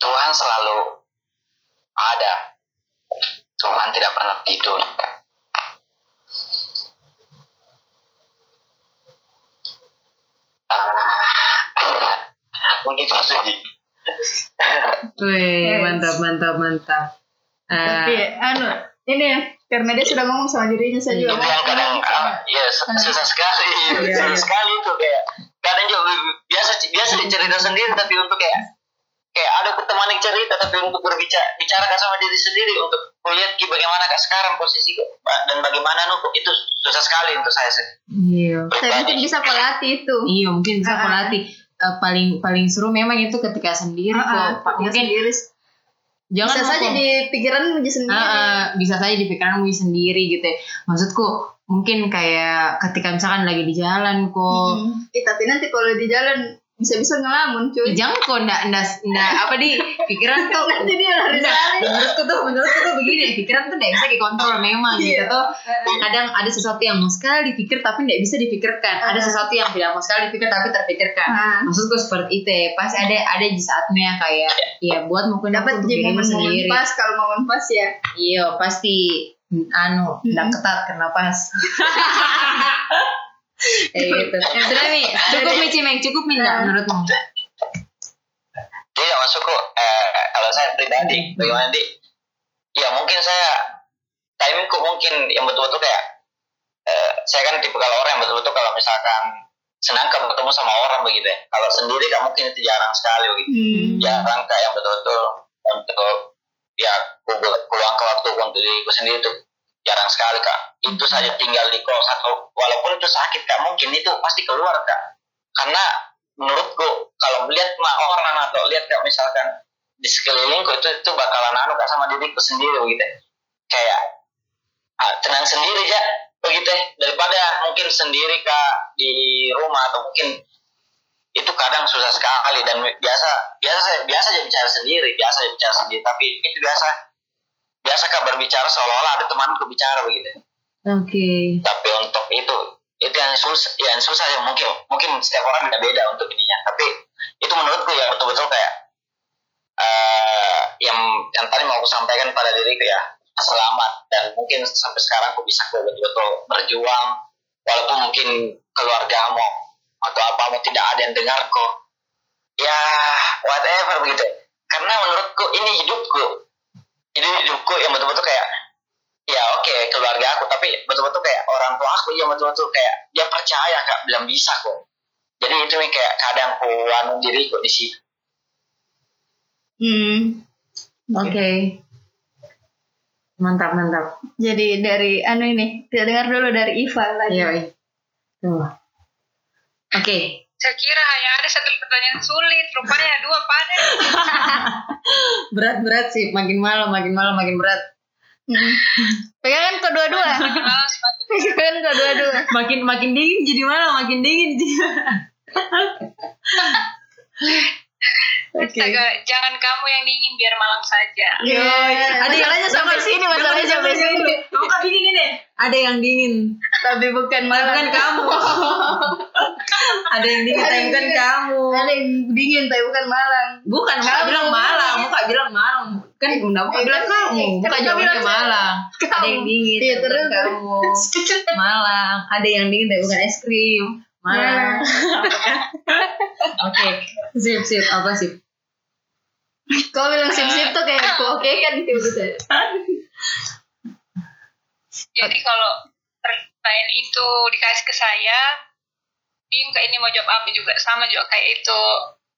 Tuhan selalu ada. Tuhan tidak pernah tidur. Ah, sih. Wih, Yes. mantap, mantap, mantap. Tapi Eh, anu ini ya karena dia sudah ngomong sama dirinya saya juga. Yang kadang ah, ya sus- susah sekali, Iya, susah iya. sekali itu kayak kadang juga biasa biasa cerita sendiri tapi untuk kayak kayak ada teman yang cerita tapi untuk berbicara bicara sama diri sendiri untuk melihat bagaimana kak sekarang posisi dan bagaimana nu itu susah sekali untuk saya sih. iya. Saya mungkin bisa pelatih itu. Iya, mungkin bisa Ah. pelatih. Eh, paling paling seru memang itu ketika sendiri Ah, kok. Mungkin sendiri. jangan bisa saja di pikiran menjadi sendiri. Ah, ah, bisa saja di pikiranmu sendiri gitu ya. Maksudku mungkin kayak ketika misalkan lagi di jalan kok Mm-mm. Eh, tapi nanti kalau di jalan bisa-bisa ngelamun cuy. jangan kok ndak ndak ndak apa di pikiran tuh (laughs) Nanti dia lari menurutku tuh menurutku tuh begini pikiran tuh nggak bisa dikontrol memang gitu Iya. tuh kadang ada sesuatu yang mau sekali dipikir tapi nggak bisa dipikirkan ada Ah. sesuatu yang tidak mau sekali dipikir tapi terpikirkan Ah. maksudku seperti itu ya pasti ada ada di saatnya kayak ya buat mungkin Dapat untuk di dirimu momen-momen sendiri pas kalau momen pas ya. iya pasti anu Hmm. ketat karena pas (laughs) kayak gitu ya, sudah cukup mi cimeng cukup mi nggak Ah. menurutmu Tidak maksudku eh, kalau saya pribadi bagaimana di ya mungkin saya timingku mungkin yang betul-betul kayak eh, saya kan tipe kalau orang yang betul-betul kalau misalkan senang kan ketemu sama orang begitu ya. Kalau sendiri kan mungkin itu jarang sekali begitu. Hmm. jarang kayak yang betul-betul untuk ya ku- keluangkan waktu untuk diriku sendiri itu jarang sekali kak. Itu saja tinggal di kos atau walaupun itu sakit kak mungkin itu pasti keluar kak karena menurutku kalau melihat mah orang atau lihat kak misalkan di sekelilingku itu itu bakalan anu kak sama diriku sendiri begitu. Kayak ah, tenang sendiri ya begitu. Ya. daripada mungkin sendiri kak di rumah atau mungkin itu kadang susah sekali dan biasa biasa saya biasa aja bicara sendiri biasa aja bicara sendiri. Tapi itu biasa biasa kak berbicara seolah-olah ada temanku bicara begitu. Oke. Tapi untuk itu itu yang susah yang susah ya mungkin mungkin setiap orang beda beda untuk ininya. Tapi itu menurutku ya betul-betul kayak eh yang yang tadi mau aku sampaikan pada diriku ya selamat. Dan mungkin sampai sekarang aku bisa kok betul-betul berjuang walaupun mungkin keluargamu atau apamu tidak ada yang dengar kok. Ya whatever begitu. Karena menurutku ini hidupku ini hidupku yang betul-betul kayak ya oke keluarga aku tapi betul-betul kayak orang tua aku yang betul-betul kayak dia percaya kak bilang bisa kok jadi itu nih kayak kadang ku anu diriku di situ Hmm. oke mantap mantap Jadi dari anu ini kita dengar dulu dari Iva lagi. Iya, iya. Tuh. Oke, Saya kira hanya ada satu pertanyaan sulit, rupanya dua panen. (laughs) berat-berat sih. Makin malam, makin malam, makin berat. Hmm. Pegangan kedua-dua. Semakin (laughs) Pegangan kedua-dua. Makin makin dingin jadi malam, makin dingin. Oke. Astaga, jangan kamu yang dingin biar malam saja. Iya. Ada yang Masalahnya sampai sini, masalahnya sampai sini. Kamu kan dingin ini. Ada yang dingin, Tapi bukan malah bukan kamu. (laughs) (laughs) Ada yang dingin, tapi bukan kamu. Ada yang dingin tapi bukan malang. Bukan, Kamu. bilang malam, bukan bilang malam. Kan bunda bukan Eh, bilang kan- kamu, kan bilang saya. malam. Ada yang dingin, Iya, tapi bukan terus. kamu. Malang, ada yang dingin tapi bukan es krim. Malang. Oke, sip sip apa sip? Kau bilang sip-sip tuh kayak aku oke kan gitu. Jadi kalau pertanyaan itu dikasih ke saya, Bim kayak ini mau jawab apa juga sama juga kayak itu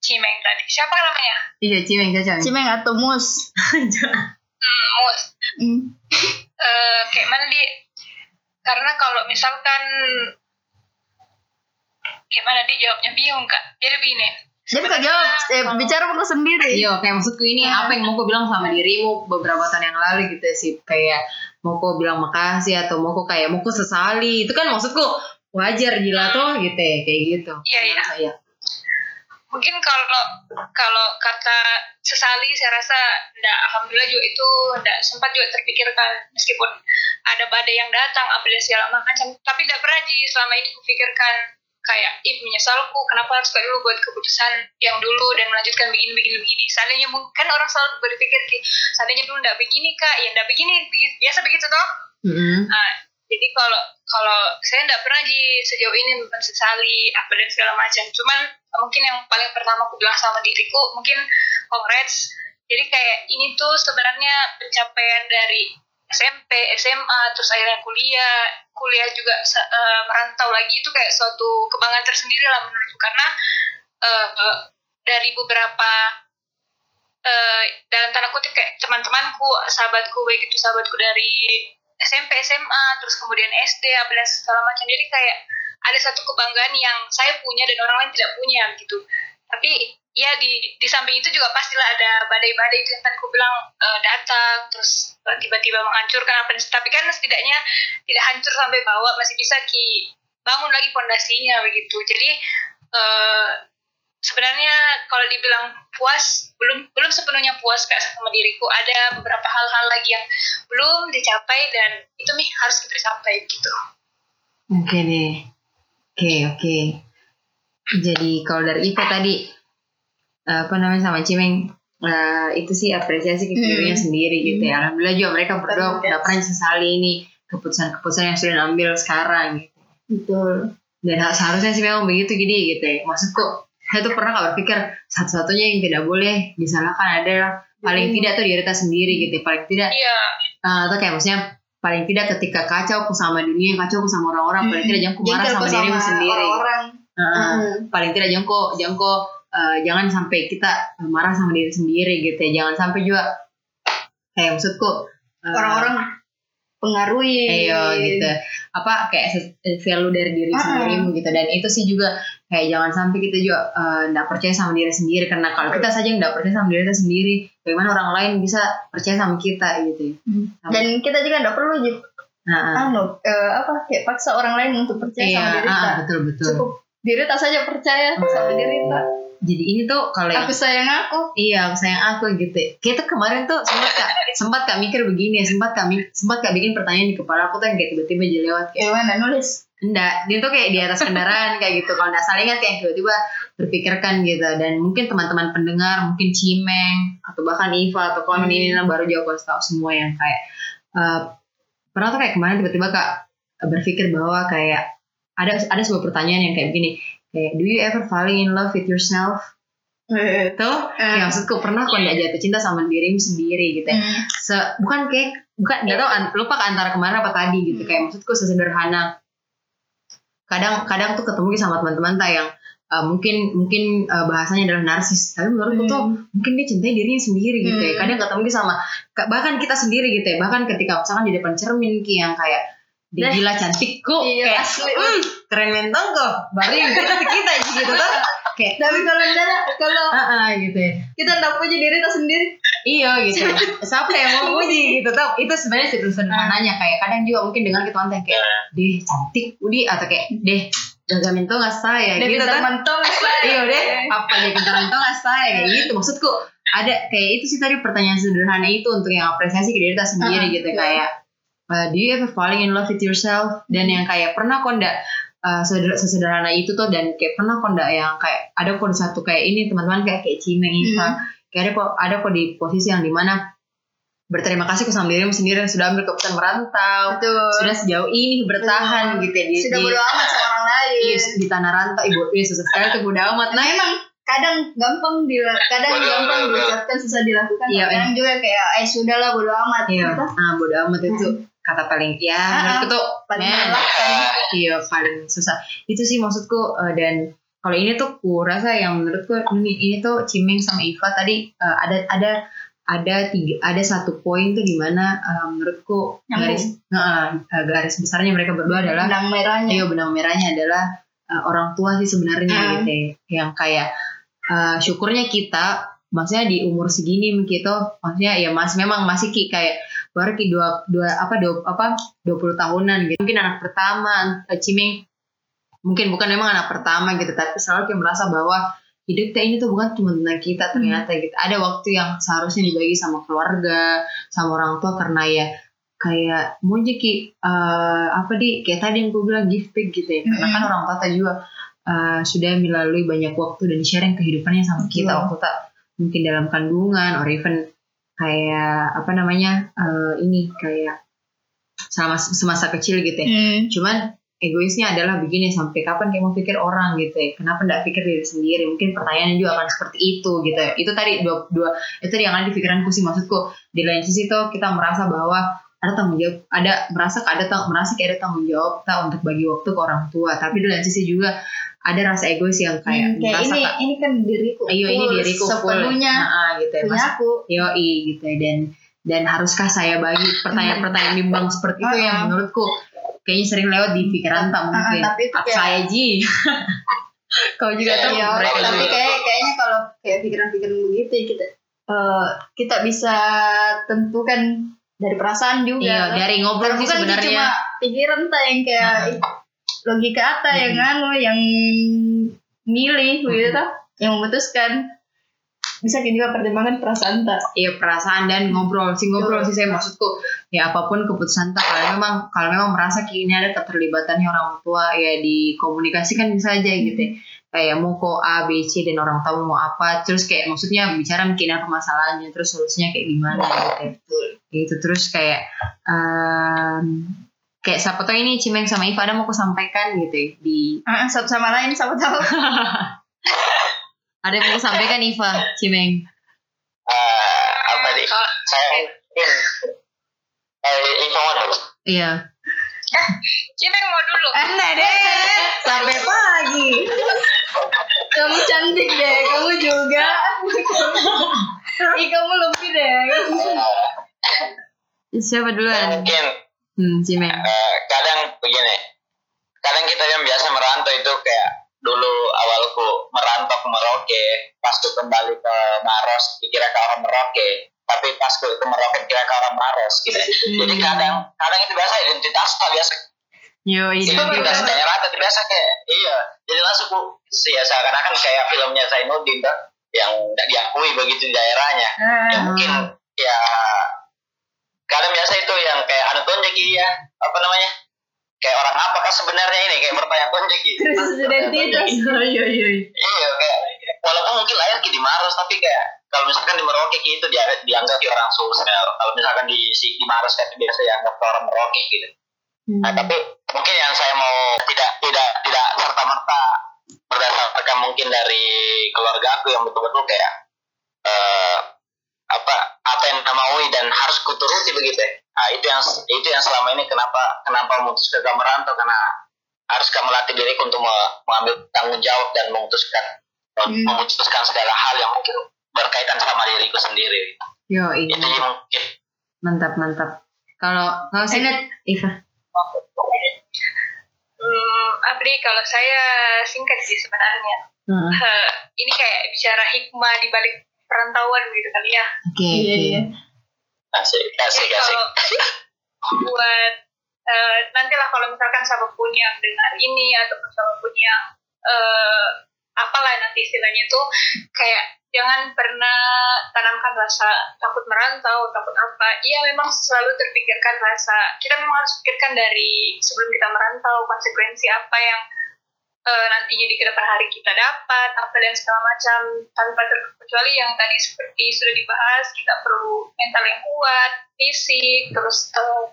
Cimeng tadi. Siapa namanya? Iya, cimeng cocok. Cimeng atau mus. (laughs) Hmm, Mus. Hmm. Eh, kayak mana di? Karena kalau misalkan gimana di jawabnya bingung kak. Jadi begini. Jadi kau jawab, eh, bicara kau sendiri. Iya, kayak maksudku ini apa yang mau kau bilang sama dirimu beberapa tahun yang lalu gitu sih. Kayak mau kau bilang makasih atau mau kau kayak mau kau sesali. Itu kan maksudku wajar gila tuh gitu ya, kayak gitu. Iya, iya. Menurut saya. Mungkin kalau kalau kata sesali saya rasa enggak alhamdulillah juga itu enggak sempat juga terpikirkan meskipun ada badai yang datang apa dan segala macam tapi tidak pernah Ji selama ini kupikirkan kayak ih menyesalku kenapa harus kayak dulu buat keputusan yang dulu dan melanjutkan begini begini begini seandainya mungkin orang selalu berpikir seandainya dulu nggak begini kak ya nggak begini biasa begitu toh Mm-mm. Nah, jadi kalau kalau saya nggak pernah di sejauh ini mensesali apa dan segala macam. Cuman mungkin yang paling pertama aku bilang sama diriku mungkin congrats. Jadi kayak ini tuh sebenarnya pencapaian dari SMP, SMA, terus akhirnya kuliah, kuliah juga eh, merantau lagi itu kayak suatu kebanggaan tersendiri lah menurutku karena eh, dari beberapa eh, dalam tanda kutip kayak teman-temanku, sahabatku baik itu sahabatku dari SMP, SMA, terus kemudian SD, apa dan segala macam. Jadi kayak ada satu kebanggaan yang saya punya dan orang lain tidak punya gitu. Tapi ya di di samping itu juga pastilah ada badai-badai itu yang tadi aku bilang eh, datang terus eh, tiba-tiba menghancurkan apa tapi kan setidaknya tidak hancur sampai bawah masih bisa ki bangun lagi fondasinya begitu. Jadi eh, sebenarnya kalau dibilang puas belum belum sepenuhnya puas kak sama diriku ada beberapa hal-hal lagi yang belum dicapai dan itu nih harus kita capai gitu Oke deh. Oke, oke. Jadi kalau dari Iva tadi eh, apa namanya sama Cimeng eh, itu sih apresiasi ke dirinya sendiri gitu ya. Alhamdulillah juga mereka berdua nggak pernah sesali ini keputusan-keputusan yang sudah diambil sekarang gitu. Betul. Dan ha- seharusnya sih memang begitu gini gitu ya. Maksudku saya tuh pernah gak berpikir satu-satunya yang tidak boleh disalahkan adalah paling Hmm. tidak tuh diri kita sendiri gitu. Paling tidak iya eh, atau kayak maksudnya paling tidak ketika kacau aku sama dunia, kacau aku sama orang-orang, paling tidak jangan aku marah sama kok dirimu sendiri. Orang-orang. Heeh. Mm. paling tidak jongko jongko eh, jangan sampai kita marah sama diri sendiri gitu ya jangan sampai juga kayak maksudku eh, Orang-orang pengaruhi. ayo gitu apa kayak value dari diri Ah. sendirimu gitu dan itu sih juga kayak jangan sampai kita juga eh, nggak percaya sama diri sendiri karena kalau kita saja nggak percaya sama diri kita sendiri bagaimana orang lain bisa percaya sama kita gitu. Hmm. Dan kita juga nggak perlu juga Nah, anu eh, apa kayak paksa orang lain untuk percaya iya, sama diri ah, kita. betul betul. Cukup diri tak saja percaya sama diri kita. Jadi ini tuh kalau yang Aku sayang aku. Iya, sayang aku gitu. Kita kemarin tuh sempat kak, sempat kak mikir begini, sempat kami, sempat kak bikin pertanyaan di kepala aku tuh yang kayak tiba-tiba jadi lewat kayak, Gimana nulis? enggak, dia tuh kayak di atas kendaraan kayak gitu. Kalau nggak salah ingat kayak tiba-tiba terpikirkan gitu. Dan mungkin teman-teman pendengar, mungkin Cimeng atau bahkan Iva atau kawan ini lah baru jauh tahu semua yang kayak eh, pernah tuh kayak kemarin tiba-tiba kak berpikir bahwa kayak ada ada sebuah pertanyaan yang kayak begini, kayak do you ever falling in love with yourself? (laughs) Eh, Tuh, Eh. ya maksudku pernah kok nggak jatuh cinta sama dirimu sendiri gitu ya. hmm. Se, bukan kayak bukan nggak tahu an- lupa ke antara kemarin apa tadi gitu kayak maksudku sesederhana kadang kadang tuh ketemu sama teman-teman tak yang uh, mungkin mungkin uh, bahasanya adalah narsis tapi menurutku tuh Hmm. mungkin dia cintai dirinya sendiri gitu ya Hmm. kadang ketemu sama ka- bahkan kita sendiri gitu ya bahkan ketika misalkan di depan cermin ki yang kayak dia gila cantik kok Iya, kayak asli. "Hmm, keren mentong kok baru yang (laughs) kita kita gitu tuh kayak Tapi kalau enggak kalau ah ah, gitu ya kita nggak punya diri kita sendiri. Iya gitu. (laughs) Siapa yang mau puji gitu tau? Itu sebenarnya sih sederhananya kayak kadang juga mungkin dengar kita mantan kayak deh cantik Udi atau kayak deh jaga mental nggak saya Dan gitu kita kan? saya. Iya deh apa aja kita mental nggak saya kayak gitu maksudku ada kayak itu sih tadi pertanyaan sederhana itu untuk yang apresiasi ke diri kita sendiri Ah, gitu iya. kayak uh, do you ever falling in love with yourself? Dan yang kayak pernah kok ndak uh, seder- sesederhana itu tuh dan kayak pernah kok ndak yang kayak ada kok di satu kayak ini teman-teman kayak kayak Cimeng Iva kayak ada kok ada kok di posisi yang di mana berterima kasih ke sama dirimu sendiri yang sudah ambil keputusan merantau Betul. sudah sejauh ini bertahan gitu ya di, Sudah di, bodo amat sama orang lain. iya, di tanah rantau ibu iya susah sekali tuh bodo amat. Nah Nah emang kadang gampang dila, kadang gampang diucapkan susah dilakukan. Iya, kadang juga kayak eh sudahlah bodo amat. iya. Kita ah bodo amat itu kata paling ya Ah, menurutku tuh paling melelahkan. iya paling susah itu sih maksudku eh, dan kalau ini tuh ku rasa yang menurutku ini, ini tuh Cimeng sama Iva tadi eh, ada ada ada tiga ada satu poin tuh di mana eh, menurutku Nyambung. garis eh, garis besarnya mereka berdua adalah benang merahnya. Iya benang merahnya adalah uh, orang tua sih sebenarnya Hmm. gitu ya. Yang kayak uh, syukurnya kita maksudnya di umur segini kita maksudnya ya mas memang masih kayak baru ki dua dua apa dua apa 20 tahunan gitu. Mungkin anak pertama uh, Cimeng mungkin bukan memang anak pertama gitu tapi selalu kayak merasa bahwa hidup kita ini tuh bukan cuma tentang kita ternyata gitu. Ada waktu yang seharusnya dibagi sama keluarga, sama orang tua karena ya kayak mau aja ki eh, apa di kayak tadi yang gue bilang give back gitu ya. Karena kan orang tua tadi juga uh, sudah melalui banyak waktu dan sharing kehidupannya sama kita. Waktu tak mungkin dalam kandungan or even kayak apa namanya uh, ini kayak sama semasa kecil gitu ya. Hmm. cuman egoisnya adalah begini sampai kapan kayak mau pikir orang gitu ya? Kenapa nggak pikir diri sendiri? Mungkin pertanyaannya juga akan seperti itu gitu ya. Itu tadi dua dua itu yang ada di pikiranku sih maksudku. Di lain sisi tuh kita merasa bahwa ada tanggung jawab ada merasa ada merasa kayak ada tanggung jawab tak untuk bagi waktu ke orang tua. Tapi di lain sisi juga ada rasa egois yang kayak Hmm, kayak merasa ini tak- ini kan diriku ayo ini diriku full sepenuhnya Nah, gitu ya Masa- aku. Yoi gitu ya. Dan dan haruskah saya bagi pertanyaan-pertanyaan bimbang seperti itu yang Ah. menurutku kayaknya sering lewat di pikiran tak mungkin. tapi itu kayak- saya ji. (laughs) Kau juga tahu Iya, mereka tapi juga. kayak kayaknya kalau kayak pikiran-pikiran begitu ya kita eh, kita bisa tentukan dari perasaan juga. iya dari ngobrol sih Bukan sebenarnya. cuma pikiran tak yang kayak Ah. ih, logika apa yang anu yang milih gitu Hmm. tak, yang memutuskan. Bisa juga pertimbangan perasaan tak. iya perasaan dan ngobrol. Sih ngobrol sih saya maksudku ya apa pun keputusan tak kalau memang kalau memang merasa ini ada keterlibatannya orang tua ya dikomunikasikan bisa aja gitu ya. kayak mau kok A B C dan orang tahu mau apa. Terus kayak maksudnya bicara mungkin apa masalahnya terus solusinya kayak gimana gitu gitu. Terus kayak em, kayak siapa tahu ini Cimeng sama Iva ada mau aku sampaikan gitu ya, di Ah, satu sama lain sama tahu. (laughs) ada yang mau sampaikan Iva Cimeng Eh, apa nih saya mungkin eh info dulu iya Cimeng mau dulu. Anda deh. sampai pagi Kamu cantik deh, kamu juga. (laughs) Ih, kamu lebih deh. siapa duluan mungkin hmm eh, kadang begini. Kadang kita yang biasa merantau itu kayak dulu awalku merantau ke Merauke pas ku kembali ke Maros dikira ke orang Merauke. Tapi pas ku ke Merauke kira ke orang Maros gitu. Jadi kadang kadang itu biasa identitas tak biasa. Yo identitas. daerah tapi biasa kayak iya. Jadi langsung ku sih ya seakan-akan kayak filmnya Zainuddin tuh yang tidak diakui begitu di daerahnya. Ya mungkin ya kadang biasa itu yang kayak anu tonjek ya apa namanya? Kayak orang apakah sebenarnya ini kayak bertanya tonjek Krisis identitas. iya iya iya. Kayak walaupun mungkin lahir di Maros tapi kayak kalau misalkan di Merauke gitu dia dianggap kayak orang sosial kalau misalkan di si di Maros kayak biasa dianggap orang Merauke gitu. Nah tapi mungkin yang saya mau tidak tidak tidak serta merta berdasarkan mungkin dari keluarga aku yang betul-betul kayak eh, apa apa yang kita maui dan harus kuturuti begitu ya. Nah, itu yang itu yang selama ini kenapa kenapa memutuskan ke merantau karena harus kamu melatih diri untuk me- mengambil tanggung jawab dan memutuskan Hmm. memutuskan segala hal yang mungkin berkaitan sama diriku sendiri. yo ini Itu yang mungkin mantap mantap kalau kalau saya Enak. Iva Hmm, Abdi, kalau saya singkat sih sebenarnya. Heeh. Eh, ini kayak bicara hikmah di balik perantauan gitu kali ya. oke Iya, oke iya. asik asik Jadi asik. kalau buat eh, nantilah kalau misalkan siapa pun yang dengar ini ataupun siapa pun yang eh, apalah nanti istilahnya itu kayak jangan pernah tanamkan rasa takut merantau, takut apa. Iya memang selalu terpikirkan rasa kita memang harus pikirkan dari sebelum kita merantau konsekuensi apa yang eh, nantinya di ke depan hari kita dapat apa dan segala macam tanpa terkecuali yang tadi seperti sudah dibahas kita perlu mental yang kuat fisik terus eh,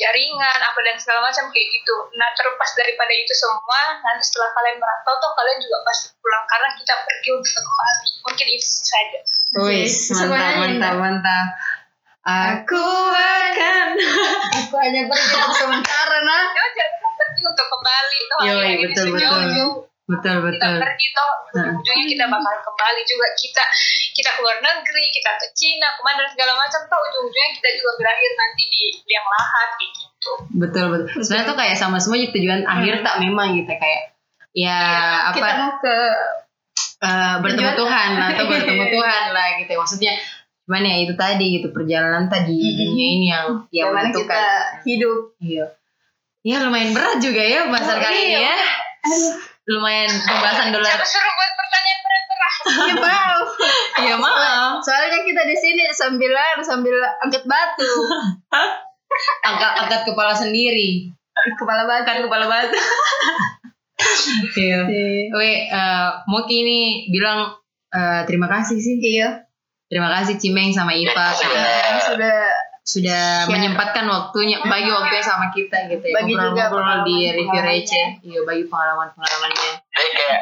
jaringan apa dan segala macam kayak gitu nah terlepas daripada itu semua nanti setelah kalian merantau tuh kalian juga pasti pulang karena kita pergi untuk kembali mungkin itu saja Wis, mantap, mantap, mantap. Aku akan. Aku hanya pergi untuk sementara nah. Ya untuk kembali toh Yoi, akhirnya di betul, sini betul. ujung Betul, kita betul. pergi toh ujung-ujungnya kita bakal kembali juga kita kita ke luar negeri kita ke Cina ke mana dan segala macam toh ujung-ujungnya kita juga berakhir nanti di liang lahat kayak gitu Betul, betul. Sebenarnya tuh kayak sama semua tujuan akhir tak memang gitu kayak ya apa Kita mau ke eh, bertemu Tujuan. Tuhan atau bertemu (laughs) Tuhan lah gitu maksudnya cuman ya itu tadi gitu perjalanan tadi Mm-mm. dunia ini yang yang bagaimana kita menentukan hidup. iya ya lumayan berat juga ya bahasan Oh, kali ini iya. ya lumayan pembahasan dolar siapa suruh buat pertanyaan berat-berat Ya maaf. iya maaf (laughs) Soalnya kita di sini sambil sambil angkat batu. angkat angkat kepala sendiri Kepala batu. angkat kepala batu (laughs) Iya. Iya. Weh, eh, Moki ini bilang eh, terima kasih sih. Iya. Terima kasih Cimeng sama karena Yang sudah sudah Share. menyempatkan waktunya bagi waktunya sama kita gitu ya. Bagi juga Ngobrol-ngobrol di review receh. Iya, bagi pengalaman-pengalamannya. Jadi kayak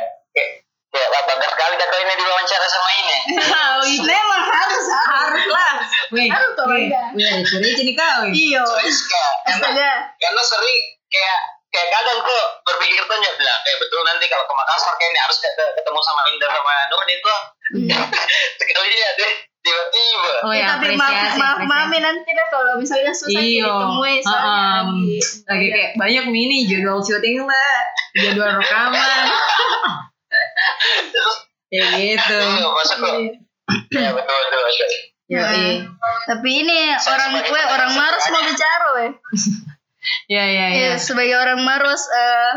kayak wah bangga sekali dah kau ini diwawancara sama ini. (laughs) Memang harus Harus lah. Weh, Harus Bangga. weh, review receh nih kau. Iya. Karena Astaga. karena sering kayak kayak kadang kok berpikir tuh ya bilang kayak betul nanti kalau ke Makassar kayak ini harus ke- ketemu sama Linda sama Nurdin tuh (laughs) sekali ya deh tiba-tiba Oh Ya, ya, tapi maaf, maaf, mami nanti deh kalau misalnya susah Iya. ditemui soalnya Heeh. lagi. lagi kayak banyak mini jadwal syuting lah jadwal rekaman (laughs) kayak gitu Iya, masuk kok ya betul betul betul ya iya Tapi ini orang gue orang Maros mau bicara weh. ya ya ya Ya, sebagai orang Maros eh,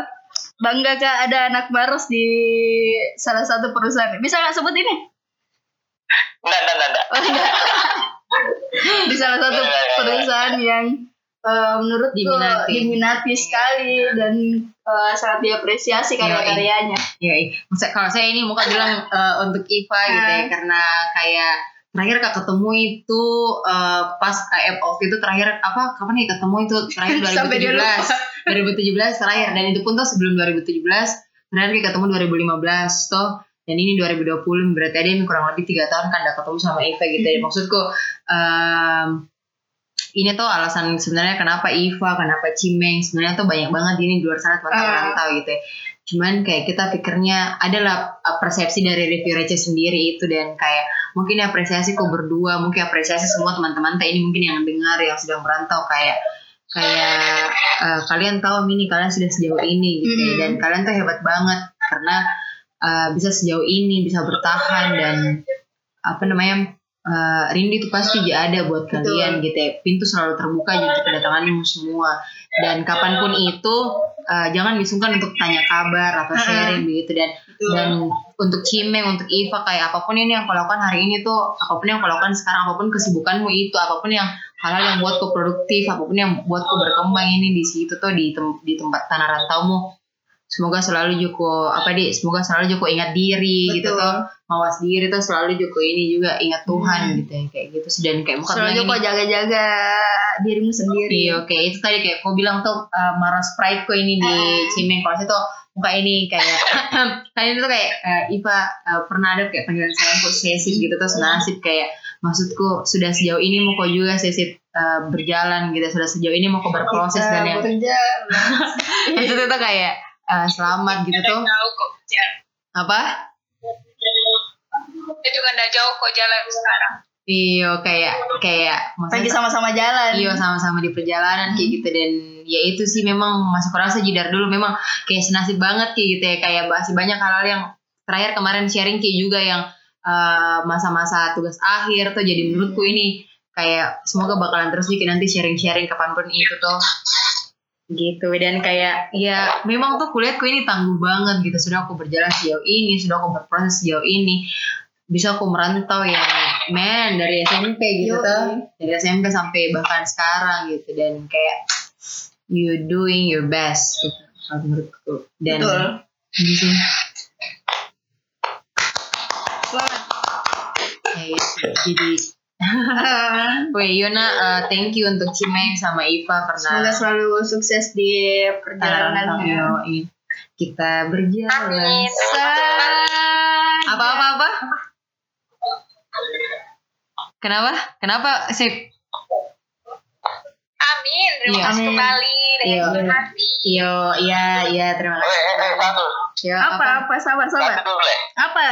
bangga kak ada anak Maros di salah satu perusahaan. Bisa nggak sebut ini? Enggak enggak enggak, enggak. Oh, (laughs) di salah satu Iya, iya, iya. perusahaan yang eh, menurutku Diminati. diminati sekali dan eh, sangat diapresiasi karya-karyanya. ya iya. Maksud- kalau saya ini muka bilang eh, untuk Iva gitu ya karena kayak terakhir kak ketemu itu eh, pas KF off itu terakhir apa kapan ya ketemu itu? Terakhir (laughs) Sampai dia 2017 2017 terakhir. Dan itu pun tuh sebelum 2017 terakhir kita ketemu 2015 toh dan ini 2020 berarti ada yang kurang lebih tiga tahun kan udah ketemu sama Iva gitu ya maksudku em, ini tuh alasan sebenarnya kenapa Iva kenapa Cimeng sebenarnya tuh banyak banget ini di luar sana teman-teman Ah. rantau gitu ya cuman kayak kita pikirnya adalah uh, persepsi dari review receh sendiri itu dan kayak mungkin apresiasi kok berdua mungkin apresiasi semua teman-teman teh ini mungkin yang dengar yang sedang merantau kayak kayak uh, kalian tahu ini kalian sudah sejauh ini gitu ya. Mm. dan kalian tuh hebat banget karena uh, bisa sejauh ini bisa bertahan dan apa namanya uh, rindu itu pasti ada buat Betul. kalian gitu ya. Pintu selalu terbuka jadi kedatanganmu semua. Dan kapan pun itu uh, jangan disungkan untuk tanya kabar atau sharing begitu dan dan untuk Cimeng untuk Iva kayak apa pun ini yang kau lakukan hari ini tuh apa pun yang kau lakukan sekarang apa pun kesibukanmu itu apa pun yang hal-hal yang buat kau produktif apa pun yang buat kau berkembang ini di situ tuh di tem- di tempat tanah rantaumu semoga selalu Joko apa di semoga selalu Joko ingat diri gitu Betul. tuh mawas diri tuh selalu Joko ini juga ingat Tuhan Hmm. gitu ya kayak gitu dan kayak bukan Selalu ini jaga-jaga dirimu sendiri. Iya, oke. Itu tadi kayak kau bilang tuh uh, Maros Pride kok ini di Ah. Cimeng. Kalau tuh muka ini kayak (coughs) kalian itu kayak uh, Iva uh, pernah ada kayak panggilan saya kok sesit gitu tuh senasib kayak maksudku sudah sejauh ini mau kau juga sesit uh, berjalan gitu sudah sejauh ini mau kau berproses dan yang maksudnya (laughs) tuh kayak uh, selamat gitu. tuh jauh kok jalan. apa? Dia juga udah jauh kok jalan sekarang. Iya kayak kayak Lagi sama-sama jalan. Iya sama-sama di perjalanan kayak gitu. Dan ya itu sih memang masuk rasa jidar. Dulu memang kayak senasib banget kayak gitu ya. Kayak masih banyak hal-hal yang terakhir kemarin sharing kayak juga yang eh, masa-masa tugas akhir tuh jadi menurutku ini. Kayak semoga bakalan terus bikin nanti sharing-sharing kapan pun itu tuh gitu dan kayak ya memang tuh kuliahku ini tangguh banget gitu sudah aku berjalan sejauh ini sudah aku berproses sejauh ini bisa aku merantau yang men dari SMP gitu Yoi. tuh dari SMP sampai bahkan sekarang gitu dan kayak you doing your best gitu menurutku dan Betul. sih Selamat. kayak gitu. jadi (laughs) Weh Yona uh, thank you untuk Cimeng sama Iva karena Semoga selalu sukses di Iya, perjalanannya. Yoi. kita berjalan Amin. Apa apa apa kenapa kenapa sip Amin. Terima Iya. kasih Amin. kembali Iya. dengan hati. yo iya iya terima eh kasih eh eh satu yo Apa apa sabar sabar. ya Apa?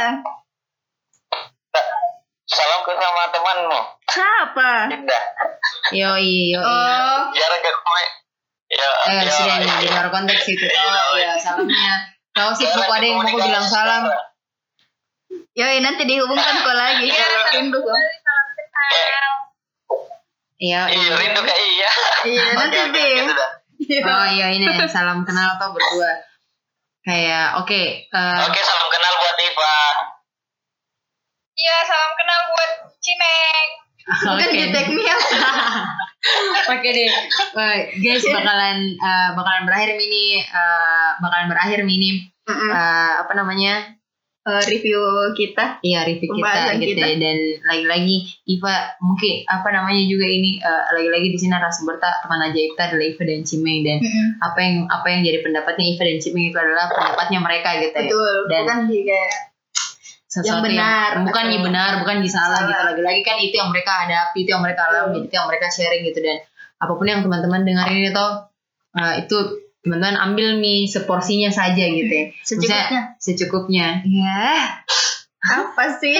Salam ke sama temanmu. Siapa? Indah yo yo Oh, jarang ke kue. Ya eh ya, sudah nih ya, di luar konteks itu. Oh ya salamnya. Kau sih mau ada yang mau bilang salam. yoi nanti dihubungkan kok lagi. Iya, kalau rindu kok. kenal. iya Iya, rindu kayak iya. Iya nanti Bim. gitu oh iya ini salam kenal tuh berdua. Kayak oke eh, Oke, salam kenal buat Iva. Iya, salam kenal buat Cimek. Bukan oke. di tag (laughs) up. Oke deh, Eh, guys bakalan eh, bakalan berakhir mini eh, bakalan berakhir mini eh, apa namanya Eh, review kita. Iya review kita gitu kita. ya dan lagi-lagi Iva mungkin apa namanya juga ini eh, lagi-lagi di sini narasumber tak teman aja kita adalah Iva dan Cimeng dan apa yang apa yang jadi pendapatnya Iva dan Cimeng itu adalah pendapatnya mereka gitu ya. Betul. Dan- Bukan kayak Sesuatu Yang benar, bukan atau- yang benar bukan yang salah gitu lagi-lagi kan itu yang mereka hadapi itu yang mereka alami itu yang mereka sharing gitu dan apa pun yang teman-teman dengerin itu eh, itu teman-teman ambil mie seporsinya saja gitu ya secukupnya. secukupnya ya Apa sih?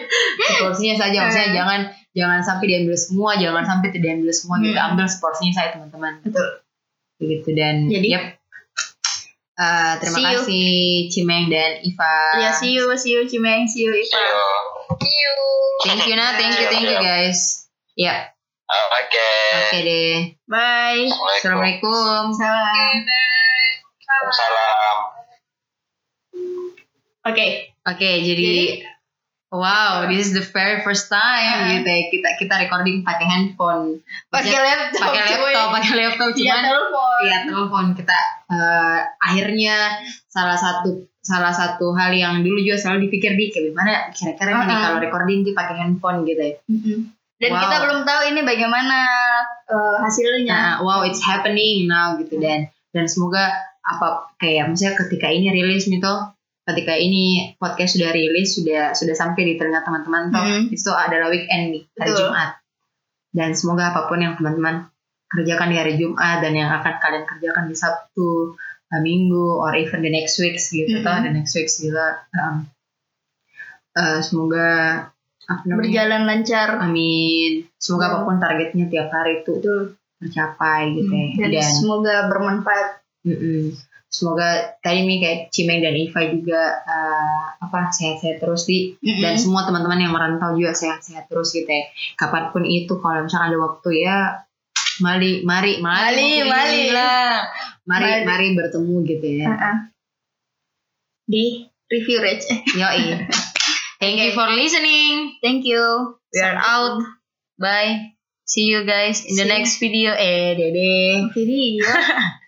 (laughs) seporsinya saja maksudnya Eh. jangan jangan sampai diambil semua jangan sampai tidak diambil semua gitu Hmm. ambil seporsinya saya teman-teman Betul. begitu dan Jadi- yep. Eh, terima See you. kasih Cimeng dan Iva Ya see you, see you Cimeng, see you Iva. See you. thank you nah thank you thank you guys ya Oke. oke deh Bye. assalamualaikum Salam. Salam. Oke. oke jadi Wow, this is the very first time Ah. gitu ya kita kita recording pakai handphone, Pakai laptop. pakai laptop, pakai laptop Iya cuman telepon. Iya telepon kita eh, akhirnya salah satu salah satu hal yang dulu juga selalu dipikir di kayak gimana kira-kira ini Uh-uh. kalau recording di pakai handphone gitu ya. Mm-mm. Dan Wow. kita belum tahu ini bagaimana eh, hasilnya. Nah, wow it's happening now gitu dan dan semoga apa kayak misalnya ketika ini rilis nih toh ketika ini podcast sudah rilis sudah sudah sampai di telinga teman-teman toh Mhm. itu adalah weekend nih hari Betul. Jumat dan semoga apa pun yang teman-teman kerjakan di hari Jumat dan yang akan kalian kerjakan di Sabtu uh, Minggu or even the next weeks gitu Mhm. toh the next weeks gitu um, uh, semoga apa namanya Berjalan lancar. amin semoga Hmm. apa pun targetnya tiap hari itu Betul. tercapai gitu ya Dan, dan semoga bermanfaat. Mm-mm. Semoga tadi nih kayak Cimeng dan Iva juga uh, apa sehat-sehat terus di Mm-mm. dan semua teman-teman yang merantau juga sehat-sehat terus gitu ya. Kapan pun itu kalau misalnya ada waktu ya mari mari mari Mari, mari. lah. Mari Mari. mari bertemu gitu ya. Uh-uh. Di review Rich. Yoi. Thank you for listening. Thank you. We are out. Bye. See you guys in the See next video. Eh, dede. Video. (laughs)